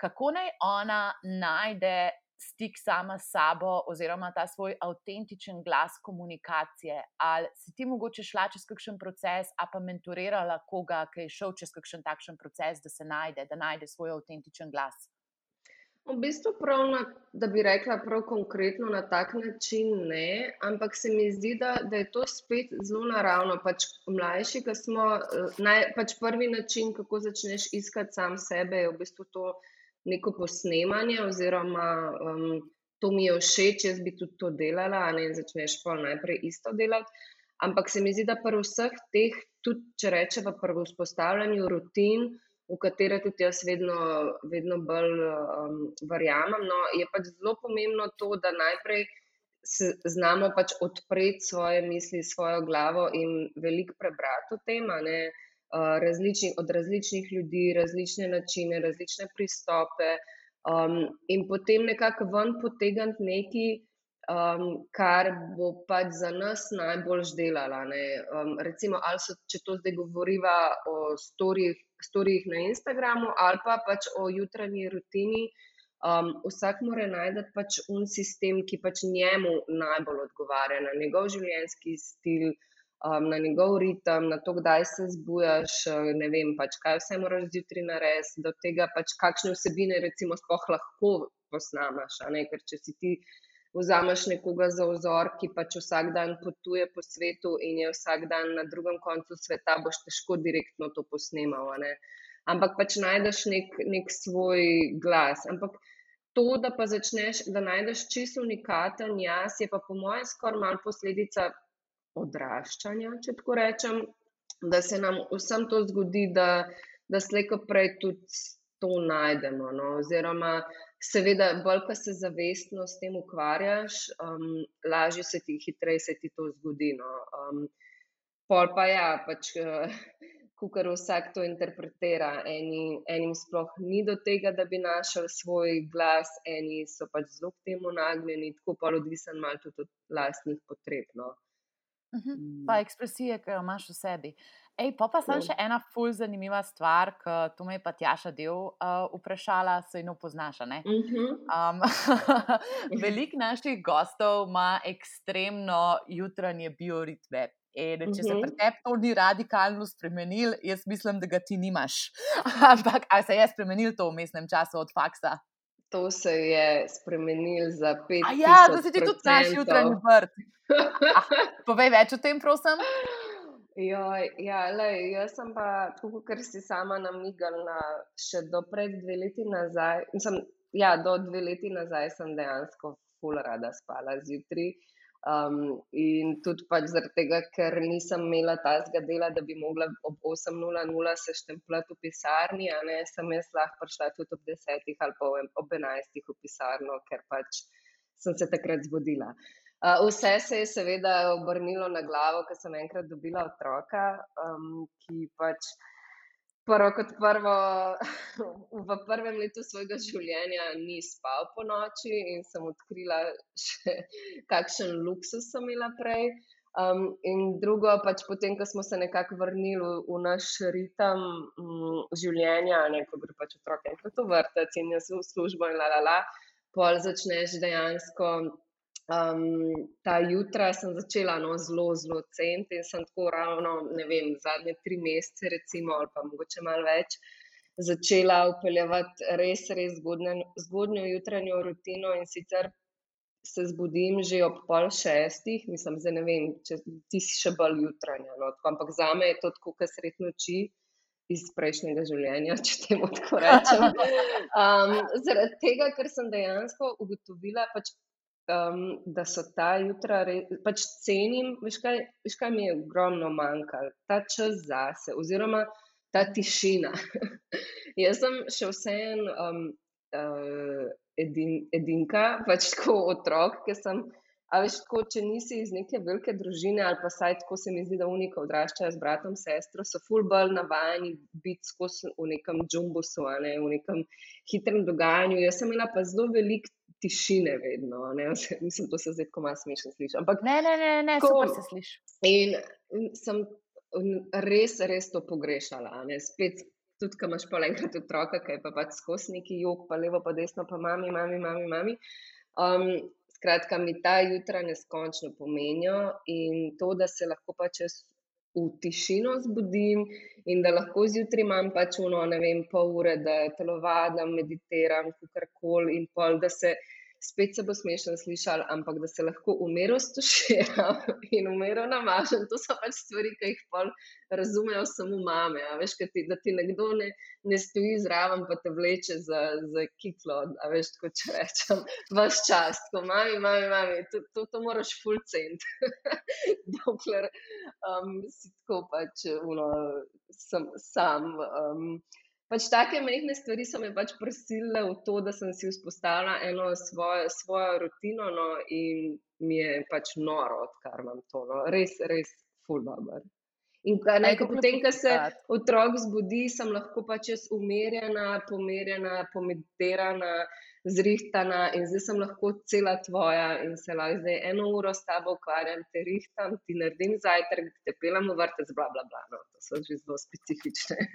kako naj ona najde stik sama s sabo, oziroma ta svoj avtentičen glas komunikacije. Ali si ti mogoče šla čez kakšen proces, a pa mentorirala koga, ki je šel čez kakšen takšen proces, da se najde, da najde svoj avtentičen glas. V bistvu, prav na, da bi rekla, prav konkretno na tak način ne, ampak se mi zdi, da, da je to spet zelo naravno. Pač mlajši, ki smo, eh, naj, pač prvi način, kako začneš iskati sam sebe, je v bistvu to neko posnemanje, oziroma um, to mi je všeč, jaz bi tudi to delala, ne začneš pa najprej isto delati. Ampak se mi zdi, da pri vseh teh, tudi če rečemo, pri vzpostavljanju rutin, v katere tudi jaz vedno, vedno bolj um, verjamem, no, je pač zelo pomembno to, da najprej. Znamo pač odpreti svoje misli, svojo glavo in veliko prebrati o tem, različni, od različnih ljudi, različne načine, različne pristope, um, in potem nekako ven potegniti nekaj, um, kar bo pač za nas najbolj delalo. Um, recimo, ali so, če to zdaj govoriva o storijih na Instagramu, ali pa pač o jutranji rutini. Um, vsak mora najti pač un sistem, ki pač njemu najbolj odgovarja, na njegov življenjski stil, um, na njegov ritem, na to, kdaj se zbujaš, eh, ne vem, pač, kaj vse moraš zjutraj narediti, do tega, pač, kakšne vsebine, recimo, sploh lahko posnamaš. Ker če si ti vzameš nekoga za vzor, ki pač vsak dan potuje po svetu in je vsak dan na drugem koncu sveta, boš težko direktno to posnemal. Ampak pač najdeš nek, nek svoj glas. Ampak to, da pa začneš, da najdeš čisto unikaten jaz, je pa po mojem skoraj malo posledica odraščanja, če tako rečem, da se nam vsem to zgodi, da, da slejko prej tudi to najdemo. No? Oziroma, seveda, bolj ko se zavestno s tem ukvarjaš, um, lažje se ti, hitreje se ti to zgodi. No? Um, pol pa ja, pač. Uh, Kar vsak to interpretira, eni, enim sploh ni do tega, da bi našel svoj glas, eni so pač zelo k temu nagnjeni, tako pa odvisen malo tudi od lastnih potreb. No. Uh -huh. Pa ekspresije, ki jo imaš v sebi. Ej, pa pa sem še ena fulj zanimiva stvar, ki tu me je pa Tjaša del uh, vprašala, se eno poznaš. Uh -huh. um, Veliko naših gostov ima ekstremno jutranje bioritme. In če se pri tebi to ni radikalno spremenil, jaz mislim, da ga ti nimaš. Ampak ali se je spremenil to v mestnem času od faksa? To se je spremenil za pet let. Ja, da si ti tudi naš jutranji vrt. Ah, povej več o tem, prosim. Joj, ja, lej, jaz sem pa, tako kot si sama namigala, še do pred dve leti nazaj. Sem, ja, do dve leti nazaj sem dejansko full rada spala zjutraj. Um, in tudi pač zaradi tega, ker nisem imela tazga dela, da bi mogla ob 8.00 se štempljati v pisarni, a ne sem jaz lahko prišla tudi ob 10 ali pa ob 11 v pisarno, ker pač sem se takrat zbudila. Uh, vse se je seveda obrnilo na glavo, ko sem enkrat dobila otroka, um, ki pač prvo kot prvo v prvem letu svojega življenja ni spal po noči in sem odkrila še kakšen luksus sem imela prej. Um, in drugo, pač potem, ko smo se nekako vrnili v, v naš ritem um, življenja, ne, ko gre pač otrok enkrat v vrtec in jaz v službo in la la la, pol začneš dejansko. Um, ta jutra sem začela no, zelo, zelo ceniti in sem tako ravno, ne vem, zadnje tri mesece, recimo, ali pa mogoče malo več, začela upeljati res, res zgodne, zgodnjo jutranjo rutino in sicer se zbudim že ob pol šestih, mislim, da ne vem, če ti si še bolj jutranja. No, ampak za me je to tako, kar sred noči. Iz prejšnjega življenja, če temu tako rečem. Um, zaradi tega, ker sem dejansko ugotovila, pač um, da so ta jutra, pač cenim, veš kaj, veš kaj mi je ogromno manjkalo, ta čas zase, oziroma ta tišina. Jaz sem še vseen um, uh, edin, edinka, pač tako otrok, ki sem. A veš, tako, če nisi iz neke velike družine, ali pa saj tako se mi zdi, da unika odraščajo z bratom, sestro, so fulbol navajeni biti skozi v nekem džumbusu, ne, v nekem hitrem dogajanju. Jaz sem imela pa zelo velik tišine, vedno. Ne? Mislim, da se zdaj tako malo smešno sliši. Ampak, ne, ne, ne, ne ko, super se sliši. In sem res, res to pogrešala. Spet tudi, ko imaš pa enkrat otroka, ki je pa pač skozi neki jog, pa levo, pa desno, pa mami, mami, mami. mami. Um, skratka, mi ta jutra neskončno pomenijo in to, da se lahko pač jaz v tišino zbudim in da lahko zjutraj imam pač uno, ne vem, pol ure, da telovadim, meditiram, kakorkoli in pol, da se spet se bo smešno slišal, ampak da se lahko umero stuširam in umero namažem, to so pač stvari, ki jih pol razumejo samo mame. Veš, ti, da ti nekdo ne, ne stoji zraven, pa te vleče za, za kiklo, a veš, tako če rečem, vaš čas, ko mami, mami, mami, to, to, to moraš full cent, dokler um, si tako pač uno, sam. sam um, pač take mehke stvari so me pač prisile v to, da sem si vzpostavila eno svojo, svojo rutino no, in mi je pač noro, odkar imam to. No. Res, res, full dobro. In nekaj potem, ko se otrok zbudi, sem lahko pač jaz umirjena, pomirjena, pomediterana, zrihtana in zdaj sem lahko cela tvoja in se lahko zdaj eno uro s tabo ukvarjam, te rihtam, ti naredim zajtrk, te pelam v vrtec, bla, bla, bla. No, to so že zelo specifične.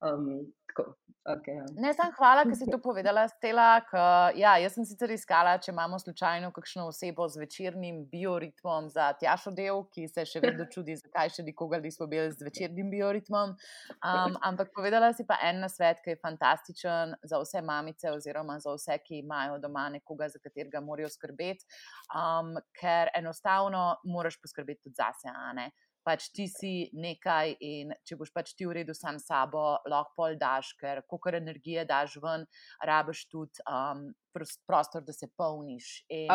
Um, tako, okay, ja. Ne, sem hvala, da si to povedala, Stela. K, ja, jaz sem sicer iskala, če imamo slučajno kakšno osebo z večernim bioritmom za tjašo del, ki se še vedno čudi, zakaj še nikogar nismo imeli z večernim bioritmom. Um, ampak povedala si pa en nasvet, ki je fantastičen za vse mamice, oziroma za vse, ki imajo doma nekoga, za katerega morajo skrbeti, um, ker enostavno moraš poskrbeti tudi zase pač ti si nekaj in če boš pač ti v redu sam s sabo, lahko pol daš, ker koliko energije daš ven, rabiš tudi um, prostor, da se polniš. In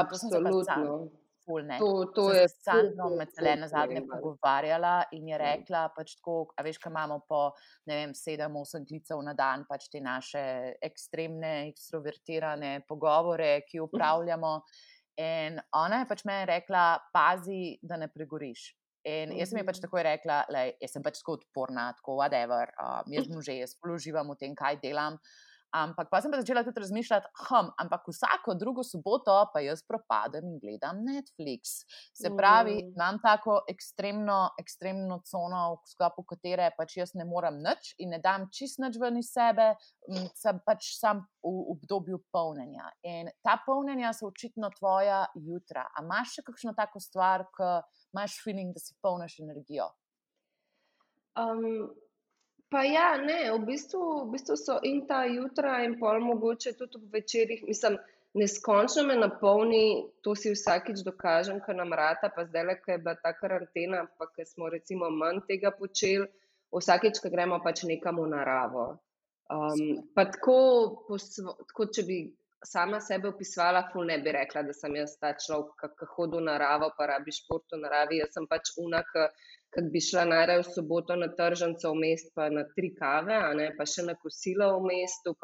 Absolutno. To, to je samo med celem na zadnje pogovarjala in je rekla, pač tako, a veš, kaj imamo po, ne vem, sedem, osem klicev na dan, pač te naše ekstremne, ekstrovertirane pogovore, ki upravljamo. In ona je pač meni rekla, pazi, da ne pregoriš. In jaz sem ji pač tako rekla, da sem pač tako odporna, tako whatever, um, jaz mu že jaz položivam v tem, kaj delam. Ampak pa sem pa začela tudi razmišljati, hm, ampak vsako drugo soboto pa jaz propadem in gledam Netflix. Se pravi, mm. imam tako ekstremno, ekstremno cono, v sklopu katere pač jaz ne morem nič in ne dam čist nič ven iz sebe, sem pač sam v obdobju polnjenja. In ta polnjenja so očitno tvoja jutra. A imaš še kakšno tako stvar, ki imaš feeling, da si polniš energijo? Um, pa ja, ne, v bistvu, v bistvu so in ta jutra, in pol mogoče tudi v večerjih, mislim, neskončno me napolni, to si vsakič dokažem, ker nam rata, pa zdaj le, ker je bila ta karantena, pa ker smo recimo manj tega počeli, vsakič, ko gremo pač nekam v naravo. Um, pa tako, tako, če bi sama sebe opisovala, ful ne bi rekla, da sem jaz ta človek, ki hodi v naravo, pa rabi šport v naravi. Jaz sem pač unak, ki bi šla najraje v soboto na tržnico v mest, pa na tri kave, ne, pa še na kosilo v mestu.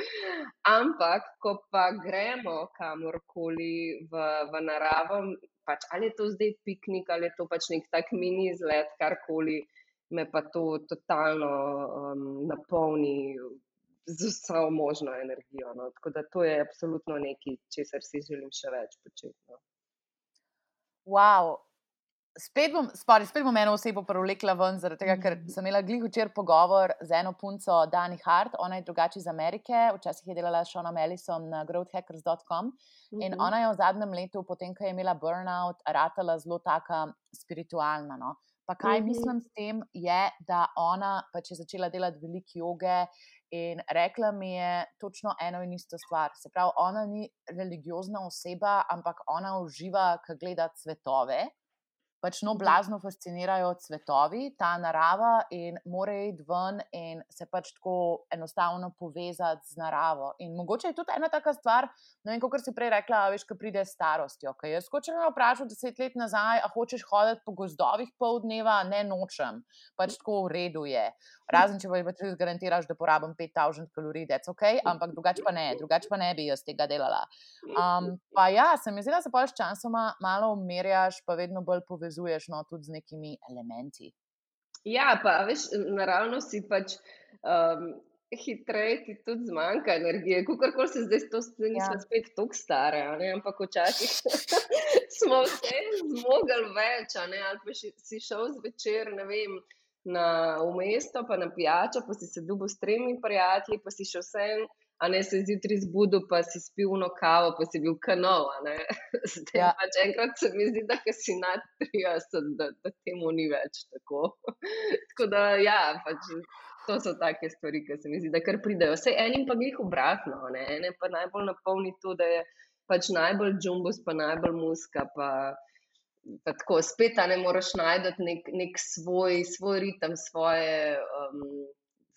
Ampak, ko pa gremo kamorkoli v, v naravo, pač, ali je to zdaj piknik, ali je to pač nek tak mini izlet, karkoli. Me pa to totalno um, napolni, z vso možno energijo. No. Tako da to je absolutno nekaj, česar si želim še več početi. No. Wow. Spet bom, spori, spet bom eno osebo prevlekla ven, zaradi tega, ker sem imela glih včeraj pogovor z eno punco, Dani Hart, ona je drugače iz Amerike, včasih je delala s Seanom Ellisom na growthhackers.com in ona je v zadnjem letu, potem, ko je imela burnout, ratala zelo taka spiritualna. No. Pa kaj mislim s tem, je, da ona pač je začela delati velike joge In rekla mi je točno eno in isto stvar. Se pravi, ona ni religiozna oseba, ampak ona uživa, ko gleda cvetove pač no, blazno fascinirajo cvetovi, ta narava in mora iti ven in se pač tako enostavno povezati z naravo. In mogoče je tudi ena taka stvar, no, in kot si prej rekla, veš, ko pride starostjo. Kaj jaz hočem me vprašati deset let nazaj, a hočeš hoditi po gozdovih pol dneva, ne nočem, pač tako v redu je. Razen če boš pač garantiraš, da porabim 5000 kalorij, da je ok, ampak drugače pa ne, drugače pa ne bi jaz tega delala. Um, pa ja, se mi zdi, da se pač časoma malo umirjaš, pa vedno bolj povežeš povezuješ no, tudi z nekimi elementi. Ja, pa veš, naravno si pač. Um, Hitreje ti tudi zmanjka energije, kot kar se zdaj to stane, nismo ja. spet tako stare, ampak včasih smo vse zmogli več, ali pa si šel zvečer, ne vem, na mesto, pa na pijačo, pa si se dubo s tremi prijatelji, pa si še vse a ne se zjutraj zbudil, pa si spil eno kavo, pa si bil kanal. Zdaj ja. pač enkrat se mi zdi, da si nad 30, da, da temu ni več tako. tako da, ja, pač, to so take stvari, ki se mi zdi, da kar pridejo. Vse enim pa jih obratno, ne? ene pa najbolj napolni to, da je pač najbolj džumbus, pa najbolj muska. Pa, Pa tako, spet, ne moreš najti nek, nek svoj, svoj ritem, svoje, um,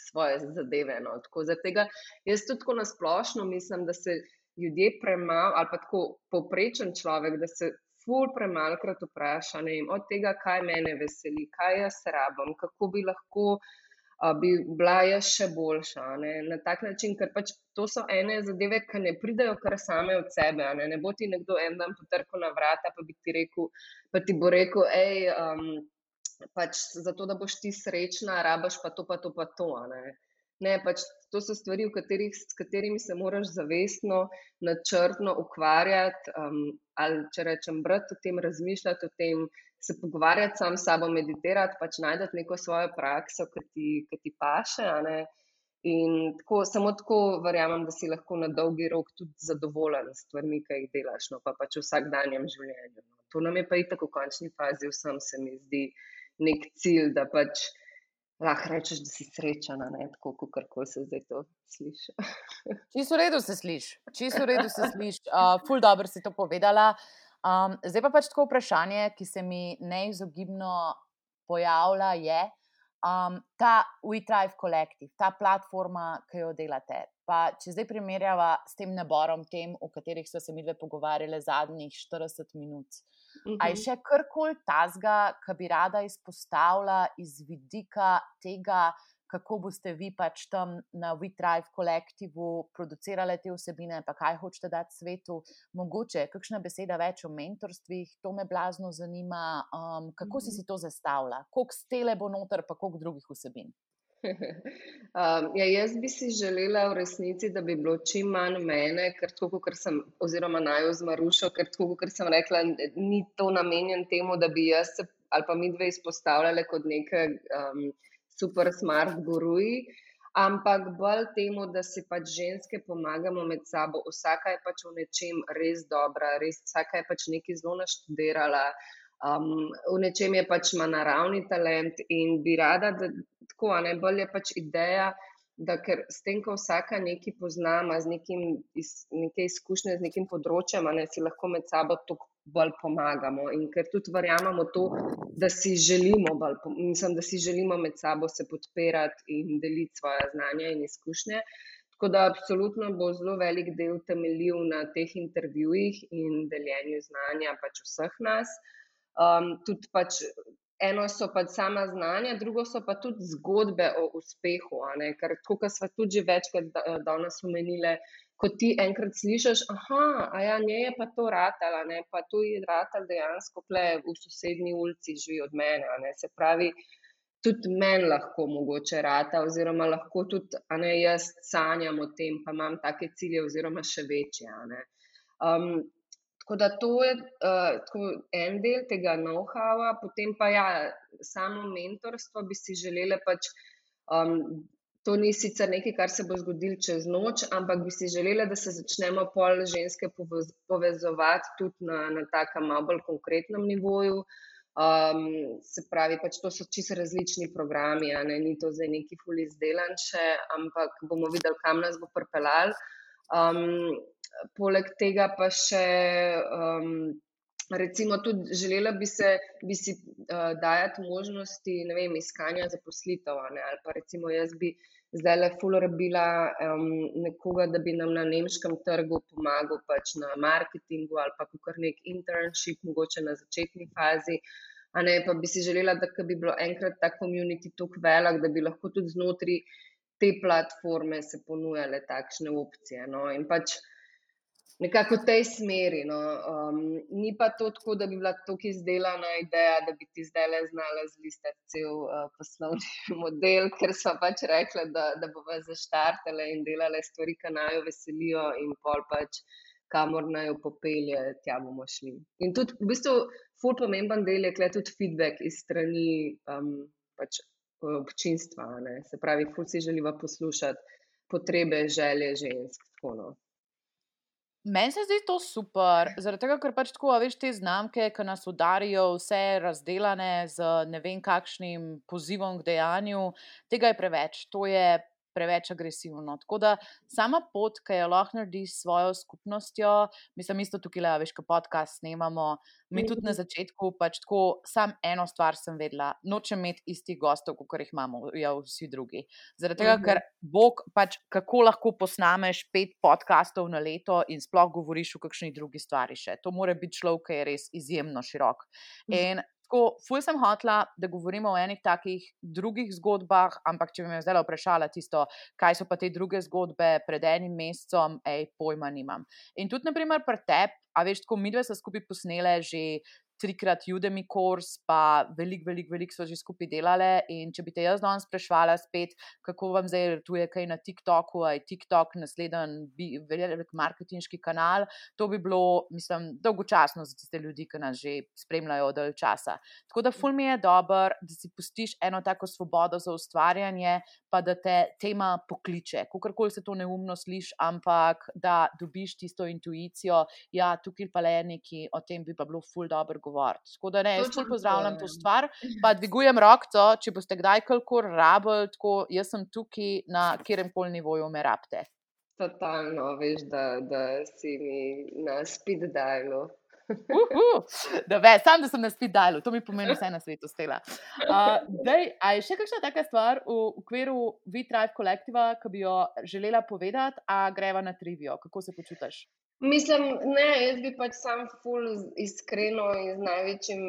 svoje zadeve. No. Tako, tega, jaz tudi tako nasplošno mislim, da se ljudje premalo, ali pa tako poprečen človek, da se ful premalkrat vpraša vem, od tega, kaj mene veseli, kaj jaz rabim, kako bi lahko. Bi bila jaz še boljša ne? na tak način, ker pač to so ene zadeve, ki ne pridejo kar same od sebe. Ne, ne bo ti nekdo en dan potrkal na vrata, pa, ti, rekel, pa ti bo rekel, hej, um, pač zato, da boš ti srečna, rabaš pa to, pa to, pa to. Ne? Ne, pač to so stvari, katerih, s katerimi se moraš zavestno, načrtno ukvarjati, um, ali če rečem, brati o tem, razmišljati o tem, se pogovarjati sam s sabo, meditirati, pač najti neko svojo prakso, ki ti, ki ti paše. In tako, samo tako verjamem, da si lahko na dolgi rok tudi zadovoljen s stvarmi, ki jih delaš, no pa pač v vsakdanjem življenju. No. To nam je pa itak v končni fazi, vsem se mi zdi nek cilj, da pač lahko rečeš, da si srečen, ne tako, kot se zdaj to sliši. Čisto v redu se sliši, čisto v redu se sliši. Uh, ful dobro si to povedala. Um, zdaj pa pač tako vprašanje, ki se mi neizogibno pojavlja, je um, ta WeTrive Collective, ta platforma, ki jo delate. Pa če zdaj primerjava s tem naborom tem, o katerih so se mi dve pogovarjali zadnjih 40 minut. -hmm. A je še karkoli tazga, ki bi rada izpostavila iz vidika tega, kako boste vi pač tam na WeDrive kolektivu producirali te vsebine, pa kaj hočete dati svetu. Mogoče kakšna beseda več o mentorstvih, to me blazno zanima. Um, kako mm -hmm. si si to zastavila, koliko stele bo noter, pa koliko drugih vsebin. Um, ja, jaz bi si želela v resnici, da bi bilo čim manj mene, ker tako, kot sem, oziroma naj ozmarušal, ker tako, kot sem rekla, ni to namenjen temu, da bi jaz ali pa mi dve izpostavljali kot neke um, super smart guruji, ampak bolj temu, da si pač ženske pomagamo med sabo. Vsaka je pač v nečem res dobra, res vsaka je pač nekaj zelo naštudirala. Um, v nečem je pač ima naravni talent in bi rada, da tako, ne, bolj je pač ideja, da ker s tem, ko vsaka nekaj poznama, z nekim iz, neke izkušnje z nekim področjem, ne, si lahko med sabo tako bolj pomagamo. In ker tudi verjamemo to, da si želimo, bolj, mislim, da si želimo med sabo se podpirati in deliti svoje znanja in izkušnje. Tako da absolutno bo zelo velik del temeljil na teh intervjujih in deljenju znanja pač vseh nas. Um, tudi pač eno so pač sama znanja, drugo so pa tudi zgodbe o uspehu. Ker, kot smo tudi že večkrat danes omenili, ko ti enkrat slišiš, da ja, je pa to ratala, ne, pa to je ratala dejansko ple v sosednji ulici živi od mene. Ne, se pravi, tudi meni lahko mogoče rata, oziroma lahko tudi ne, jaz sanjam o tem, pa imam take cilje, oziroma še večje. Um, Tako da to je uh, en del tega know-howa, potem pa ja, samo mentorstvo bi si želeli. Pač, um, to ni sicer nekaj, kar se bo zgodilo čez noč, ampak bi si želeli, da se začnemo pol ženske povez, povezovati tudi na, na takem malo bolj konkretnem nivoju. Um, se pravi, pač to so čisto različni programi, ne? ni to zdaj neki fully izdelan še, ampak bomo videli, kam nas bo pripeljal. Um, poleg tega pa še, um, recimo, tudi želela bi, se, bi si uh, dajati možnosti vem, iskanja zaposlitev. Ali pa recimo jaz bi zdaj le fulorabila um, nekoga, da bi nam na nemškem trgu pomagal pač na marketingu ali pa kar nek internship, mogoče na začetni fazi. A ne, pa bi si želela, da bi bilo enkrat ta komunit tako velik, da bi lahko tudi znotraj te platforme se ponujale takšne opcije. No. In pač nekako v tej smeri. No. Um, ni pa to tako, da bi bila tako izdelana ideja, da bi ti zdaj le znala zlistati cel uh, poslovni model, ker so pač rekli, da, da bo vas zaštartale in delale stvari, ki naj jo veselijo in pol pač. Kamor naj jo popelje, tja bomo šli. In tudi, v bistvu, ful pomemben del je tudi feedback iz strani um, pač občinstva. Ne? Se pravi, ful si želiva poslušati potrebe, želje žensk. Tako, no. Meni se zdi to super, zaradi tega, ker pač tako, veš, te znamke, ki nas udarijo, vse razdeljene z ne vem kakšnim pozivom k dejanju, tega je preveč. To je preveč agresivno. Tako da sama pot, ki jo lahko narediš s svojo skupnostjo, mislim, isto tukaj le, veš, ko podcast snemamo. Mi tudi na začetku, pač tako, samo eno stvar sem vedela, nočem imeti istih gostov, kot jih imamo, ja, vsi drugi. Zaradi tega, ker Bog, pač kako lahko posnameš pet podcastov na leto in sploh govoriš o kakšni drugi stvari še. To mora biti človek, ki je res izjemno širok. In tako, ful sem hotla, da govorimo o enih takih drugih zgodbah, ampak če bi me zdaj vprašala tisto, kaj so pa te druge zgodbe pred enim mesecem, ej, pojma nimam. In tudi, naprimer, pri tebi, a veš, tako mi dve smo skupaj posnele že trikrat Udemy kurs, pa veliko, veliko, veliko so že skupaj delale. In če bi te jaz danes sprašvala spet, kako vam zdaj rtuje kaj na TikToku, aj TikTok, naslednji velik marketinški kanal, to bi bilo, mislim, dolgočasno za tiste ljudi, ki nas že spremljajo od časa. Tako da ful mi je dober, da si pustiš eno tako svobodo za ustvarjanje, pa da te tema pokliče. Kakorkoli se to neumno sliši, ampak da dobiš tisto intuicijo, ja, tukaj pa le neki, o tem bi pa bilo ful dobro govoriti govoriti. Tako da ne, jaz tudi pozdravljam to stvar, pa dvigujem roko, če boste kdajkoli rabili, tako jaz sem tukaj na kjerem koli nivoju me rabite. Totalno, veš, da, da si mi na speed dialu. Uh, uh, da ve, sam, da sem na speed dialu, to mi pomeni vse na svetu stela. Uh, dej, a je še kakšna taka stvar v okviru V-Drive kolektiva, ki bi jo želela povedati, a greva na trivijo? Kako se počutiš? Mislim, ne, jaz bi pač sam ful iskreno in z največjim,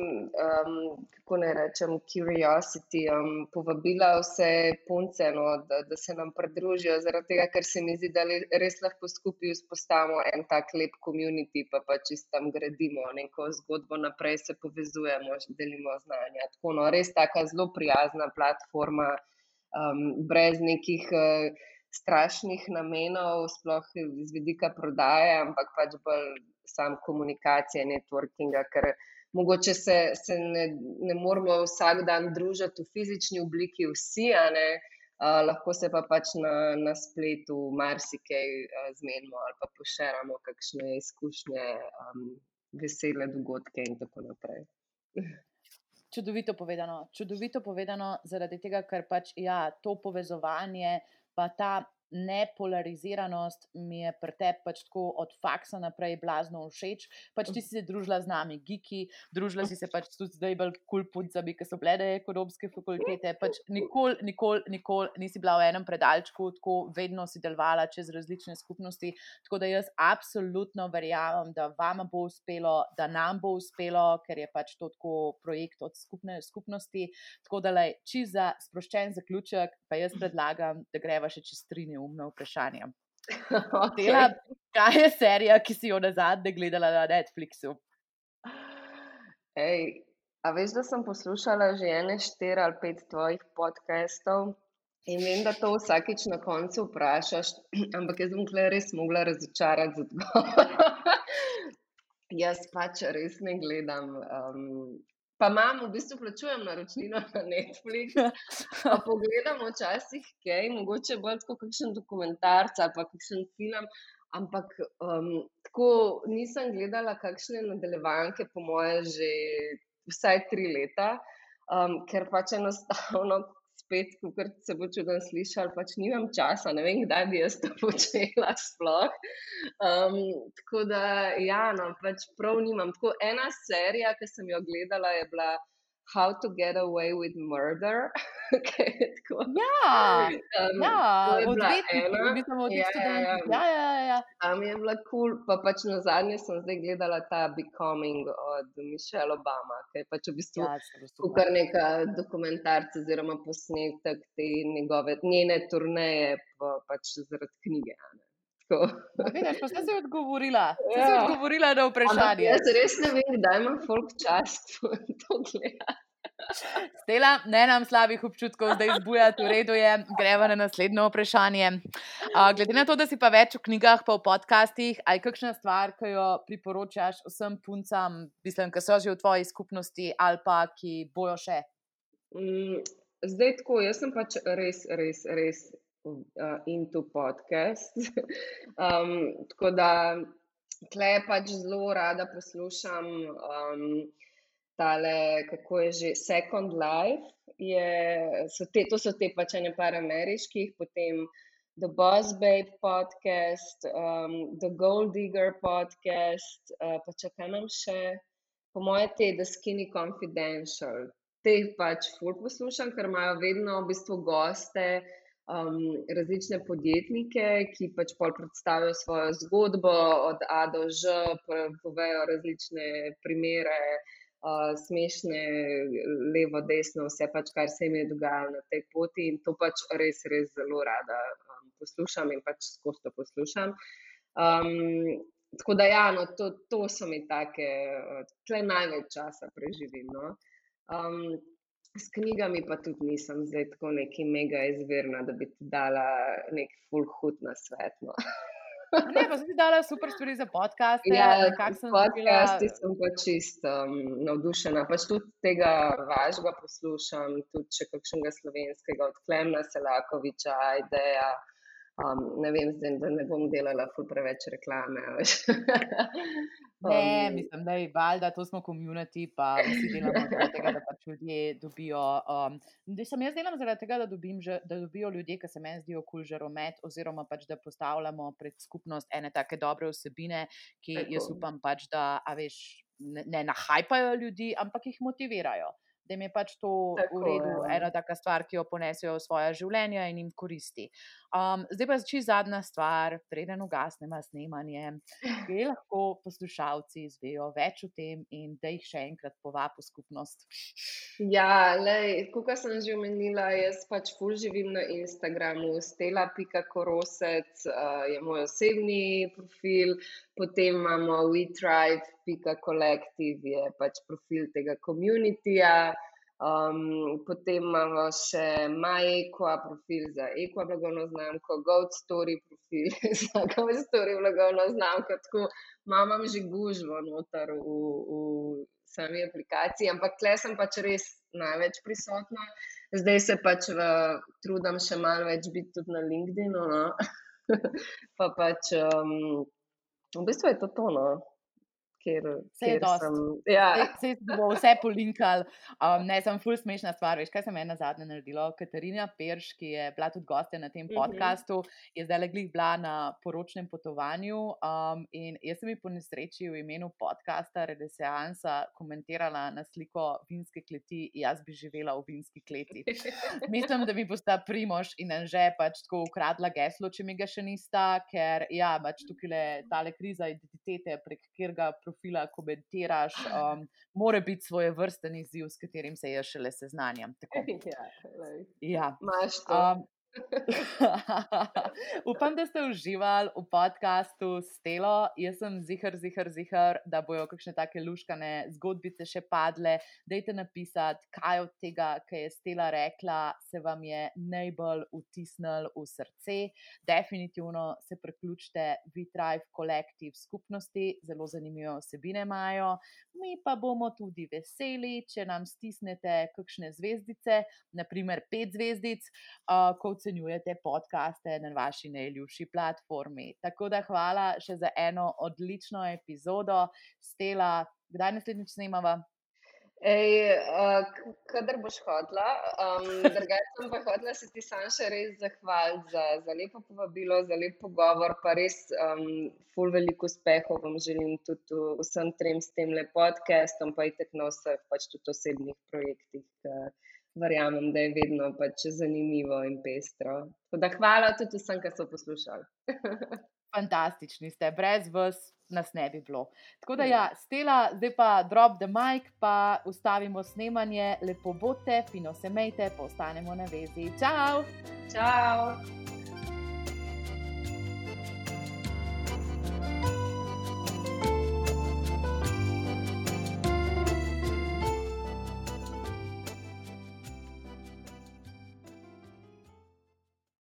um, kako ne rečem, curiosity um, povabila vse punce, no, da, da se nam pridružijo, zaradi tega, ker se mi zdi, da res lahko skupaj vzpostavimo en tak lep komunity, pa pač tam gradimo neko zgodbo naprej, se povezujemo, delimo znanja. Tako, no, res taka zelo prijazna platforma, um, brez nekih. Uh, strašnih namenov, sploh iz vidika prodaje, ampak pač bolj sam komunikacije, networkinga, ker mogoče se, se ne, ne moramo vsak dan družiti v fizični obliki, vsi, a ne. Uh, lahko se pa pač na, na spletu marsikaj uh, zmenimo ali pa pošeramo kakšne izkušnje, um, vesele dogodke in tako naprej. Čudovito povedano, čudovito povedano, zaradi tega, ker pač ja, to povezovanje pa ta nepolariziranost mi je pri tebi pač tako od faksa naprej blazno všeč. Pač ti si se družila z nami, geeki, družila si se pač tudi zdaj bolj kul cool puncami, ki so blede ekonomske fakultete. Pač nikoli, nikoli, nikoli nisi bila v enem predalčku, tako vedno si delovala čez različne skupnosti. Tako da jaz absolutno verjamem, da vam bo uspelo, da nam bo uspelo, ker je pač to tako projekt od skupne skupnosti. Tako da, če za sproščen zaključek, pa jaz predlagam, da greva še čez tri dni neumna vprašanja. Tela, kaj je serija, ki si jo na zadnje gledala na Netflixu? Ej, a veš, da sem poslušala že ene štiri ali pet tvojih podcastov in vem, da to vsakič na koncu vprašaš, ampak jaz bom tukaj res mogla razočarati z odgovorom. jaz pač res ne gledam um, Pa imam, v bistvu plačujem naročnino na Netflix. Pa pogledam včasih, kaj, mogoče bolj kot kakšen dokumentarc ali pa kakšen film. Ampak um, tako nisem gledala kakšne nadaljevanke, po moje, že vsaj tri leta, um, ker pač enostavno spet, kot se bo čudno slišal, pač nimam časa, ne vem, kdaj bi jaz to počela sploh. Um, tako da, ja, no, pač prav nimam. Tako ena serija, ki sem jo gledala, je bila. How to Get Away with Murder. ja, um, ja odvetnik, samo od tega, da je ja, ja, ja. Tam je bila kul, cool, pa pač na zadnje sem zdaj gledala ta Becoming od Michelle Obama, ki je pač v bistvu ja, kar neka dokumentarca oziroma posnetek te njegove, njene turneje, pa pač zaradi knjige. Vidiš, pa si odgovorila. Ja. Si odgovorila na vprašanje. Jaz res ne vem, kdaj ima folk čas to gledati. Stela, ne nam slabih občutkov, da izbujate, v redu je, greva na naslednje vprašanje. Uh, glede na to, da si pa več v knjigah, pa v podcastih, aj kakšna stvar, ki jo priporočaš vsem puncam, mislim, ki so že v tvoji skupnosti ali pa ki bojo še? Mm, zdaj tako, jaz sem pač res, res, res uh, into podcast. um, tako da tle pač zelo rada poslušam um, tale, kako je že Second Life. Je, so te, to so te pač ene par ameriških, potem The Boss Babe podcast, um, The Gold Digger podcast, uh, pa če kaj nam še, po moje te The Skinny Confidential. Te pač ful poslušam, ker imajo vedno v bistvu goste, um, različne podjetnike, ki pač pol predstavijo svojo zgodbo od A do Ž, povejo različne primere, uh, smešne, levo, desno, vse pač, kar se jim je dogajalo na tej poti in to pač res, res zelo rada um, poslušam in pač skozi to poslušam. Um, tako da, ja, no, to, to so mi take, tle največ časa preživim. No. Um, S knjigami pa tudi nisem zdaj tako neki mega izvirna, da bi ti dala nek full hud na svet. No. Ne, pa si dala super stvari za podcast. Ja, s podcasti bila... sem pa čisto um, navdušena. Pač tudi tega vašega poslušam, tudi če kakšnega slovenskega, od Klemna Selakoviča, Ideja. Um, ne vem, zdaj, da ne bom delala preveč reklame. Ne, um, mislim, da je valjda, to smo komunity, pa vsi delamo zaradi tega, da pač ljudje dobijo. Um, da sem jaz delam zaradi tega, da, dobim, že, da dobijo ljudje, ki se meni zdijo kul že romet, oziroma pač da postavljamo pred skupnost ene take dobre vsebine, ki Tako. jaz upam pač, da, a veš, ne, ne nahajpajo ljudi, ampak jih motivirajo da jim je pač to Tako, v redu, ja. ena taka stvar, ki jo ponesejo v svoje življenje in jim koristi. Um, zdaj pa začne zadnja stvar, preden ugasnemo snemanje, ki lahko poslušalci izvejo več o tem in da jih še enkrat povabi v skupnost. Ja, kot sem že omenila, jaz pač ful živim na Instagramu, stela.korosec uh, je moj osebni profil, potem imamo WeTrive.collective, je pač profil tega komunitija. Um, potem imamo še MyEqua profil za Equa blagovno znamko, Goat Story profil za Goat Story blagovno znamko. Tako imam že gužvo noter v, v sami aplikaciji, ampak tle sem pač res največ prisotna. Zdaj se pač v, trudim še malo več biti tudi na LinkedIn-u. No? pa pač um, v bistvu je to tono kjer, vse je dosti. Ja. Vse bo vse polinkal. Um, ne, sem ful smešna stvar. Veš, kaj sem ena zadnja naredila? Katarina Perš, ki je bila tudi gostja na tem mhm. podkastu, uh -huh. je zdaj le bila na poročnem potovanju. Um, in jaz sem ji po nesreči v imenu podcasta Redeseansa komentirala na sliko vinske kleti. Jaz bi živela v vinski kleti. Mislim, da bi posta Primož in Anže pač tako ukradla geslo, če mi ga še nista, ker ja, pač tukaj je tale kriza identitete, prek katerega profila komentiraš, um, mora biti svoje vrsten izziv, s katerim se jaz šele seznanjam. Ja, imaš ja. to. Um, Upam, da ste uživali v podkastu Stelo. Jaz sem zihar, zihar, zihar, da bojo kakšne take luškane zgodbice še padle. Dajte napisati, kaj od tega, kar je Stela rekla, se vam je najbolj vtisnil v srce. Definitivno se priključite v Tribe Collective skupnosti, zelo zanimive osebine imajo. Mi pa bomo tudi veseli, če nam stisnete kakšne zvezdice, naprimer pet zvezdic. Uh, ocenjujete podcaste na vaši najljubši platformi. Tako da hvala še za eno odlično epizodo, Stela, kdaj naslednjič snemava? Ej, uh, kadar boš hodila, um, drugače sem pa hodila se ti sam še res zahvaliti za, za lepo povabilo, za lep pogovor, pa res um, ful veliko uspehov vam želim tudi vsem trem s tem le podcastom, pa i tek na vseh pač tudi osebnih projektih. Uh, verjamem, da je vedno pač zanimivo in pestro. Da, hvala tudi vsem, ki so poslušali. Fantastični ste, brez vas nas ne bi bilo. Tako da, ja, stela, zdaj pa drop the mic, pa ustavimo snemanje, lepo bote, fino se mejte, pa ostanemo na vezi. Ciao! Ciao!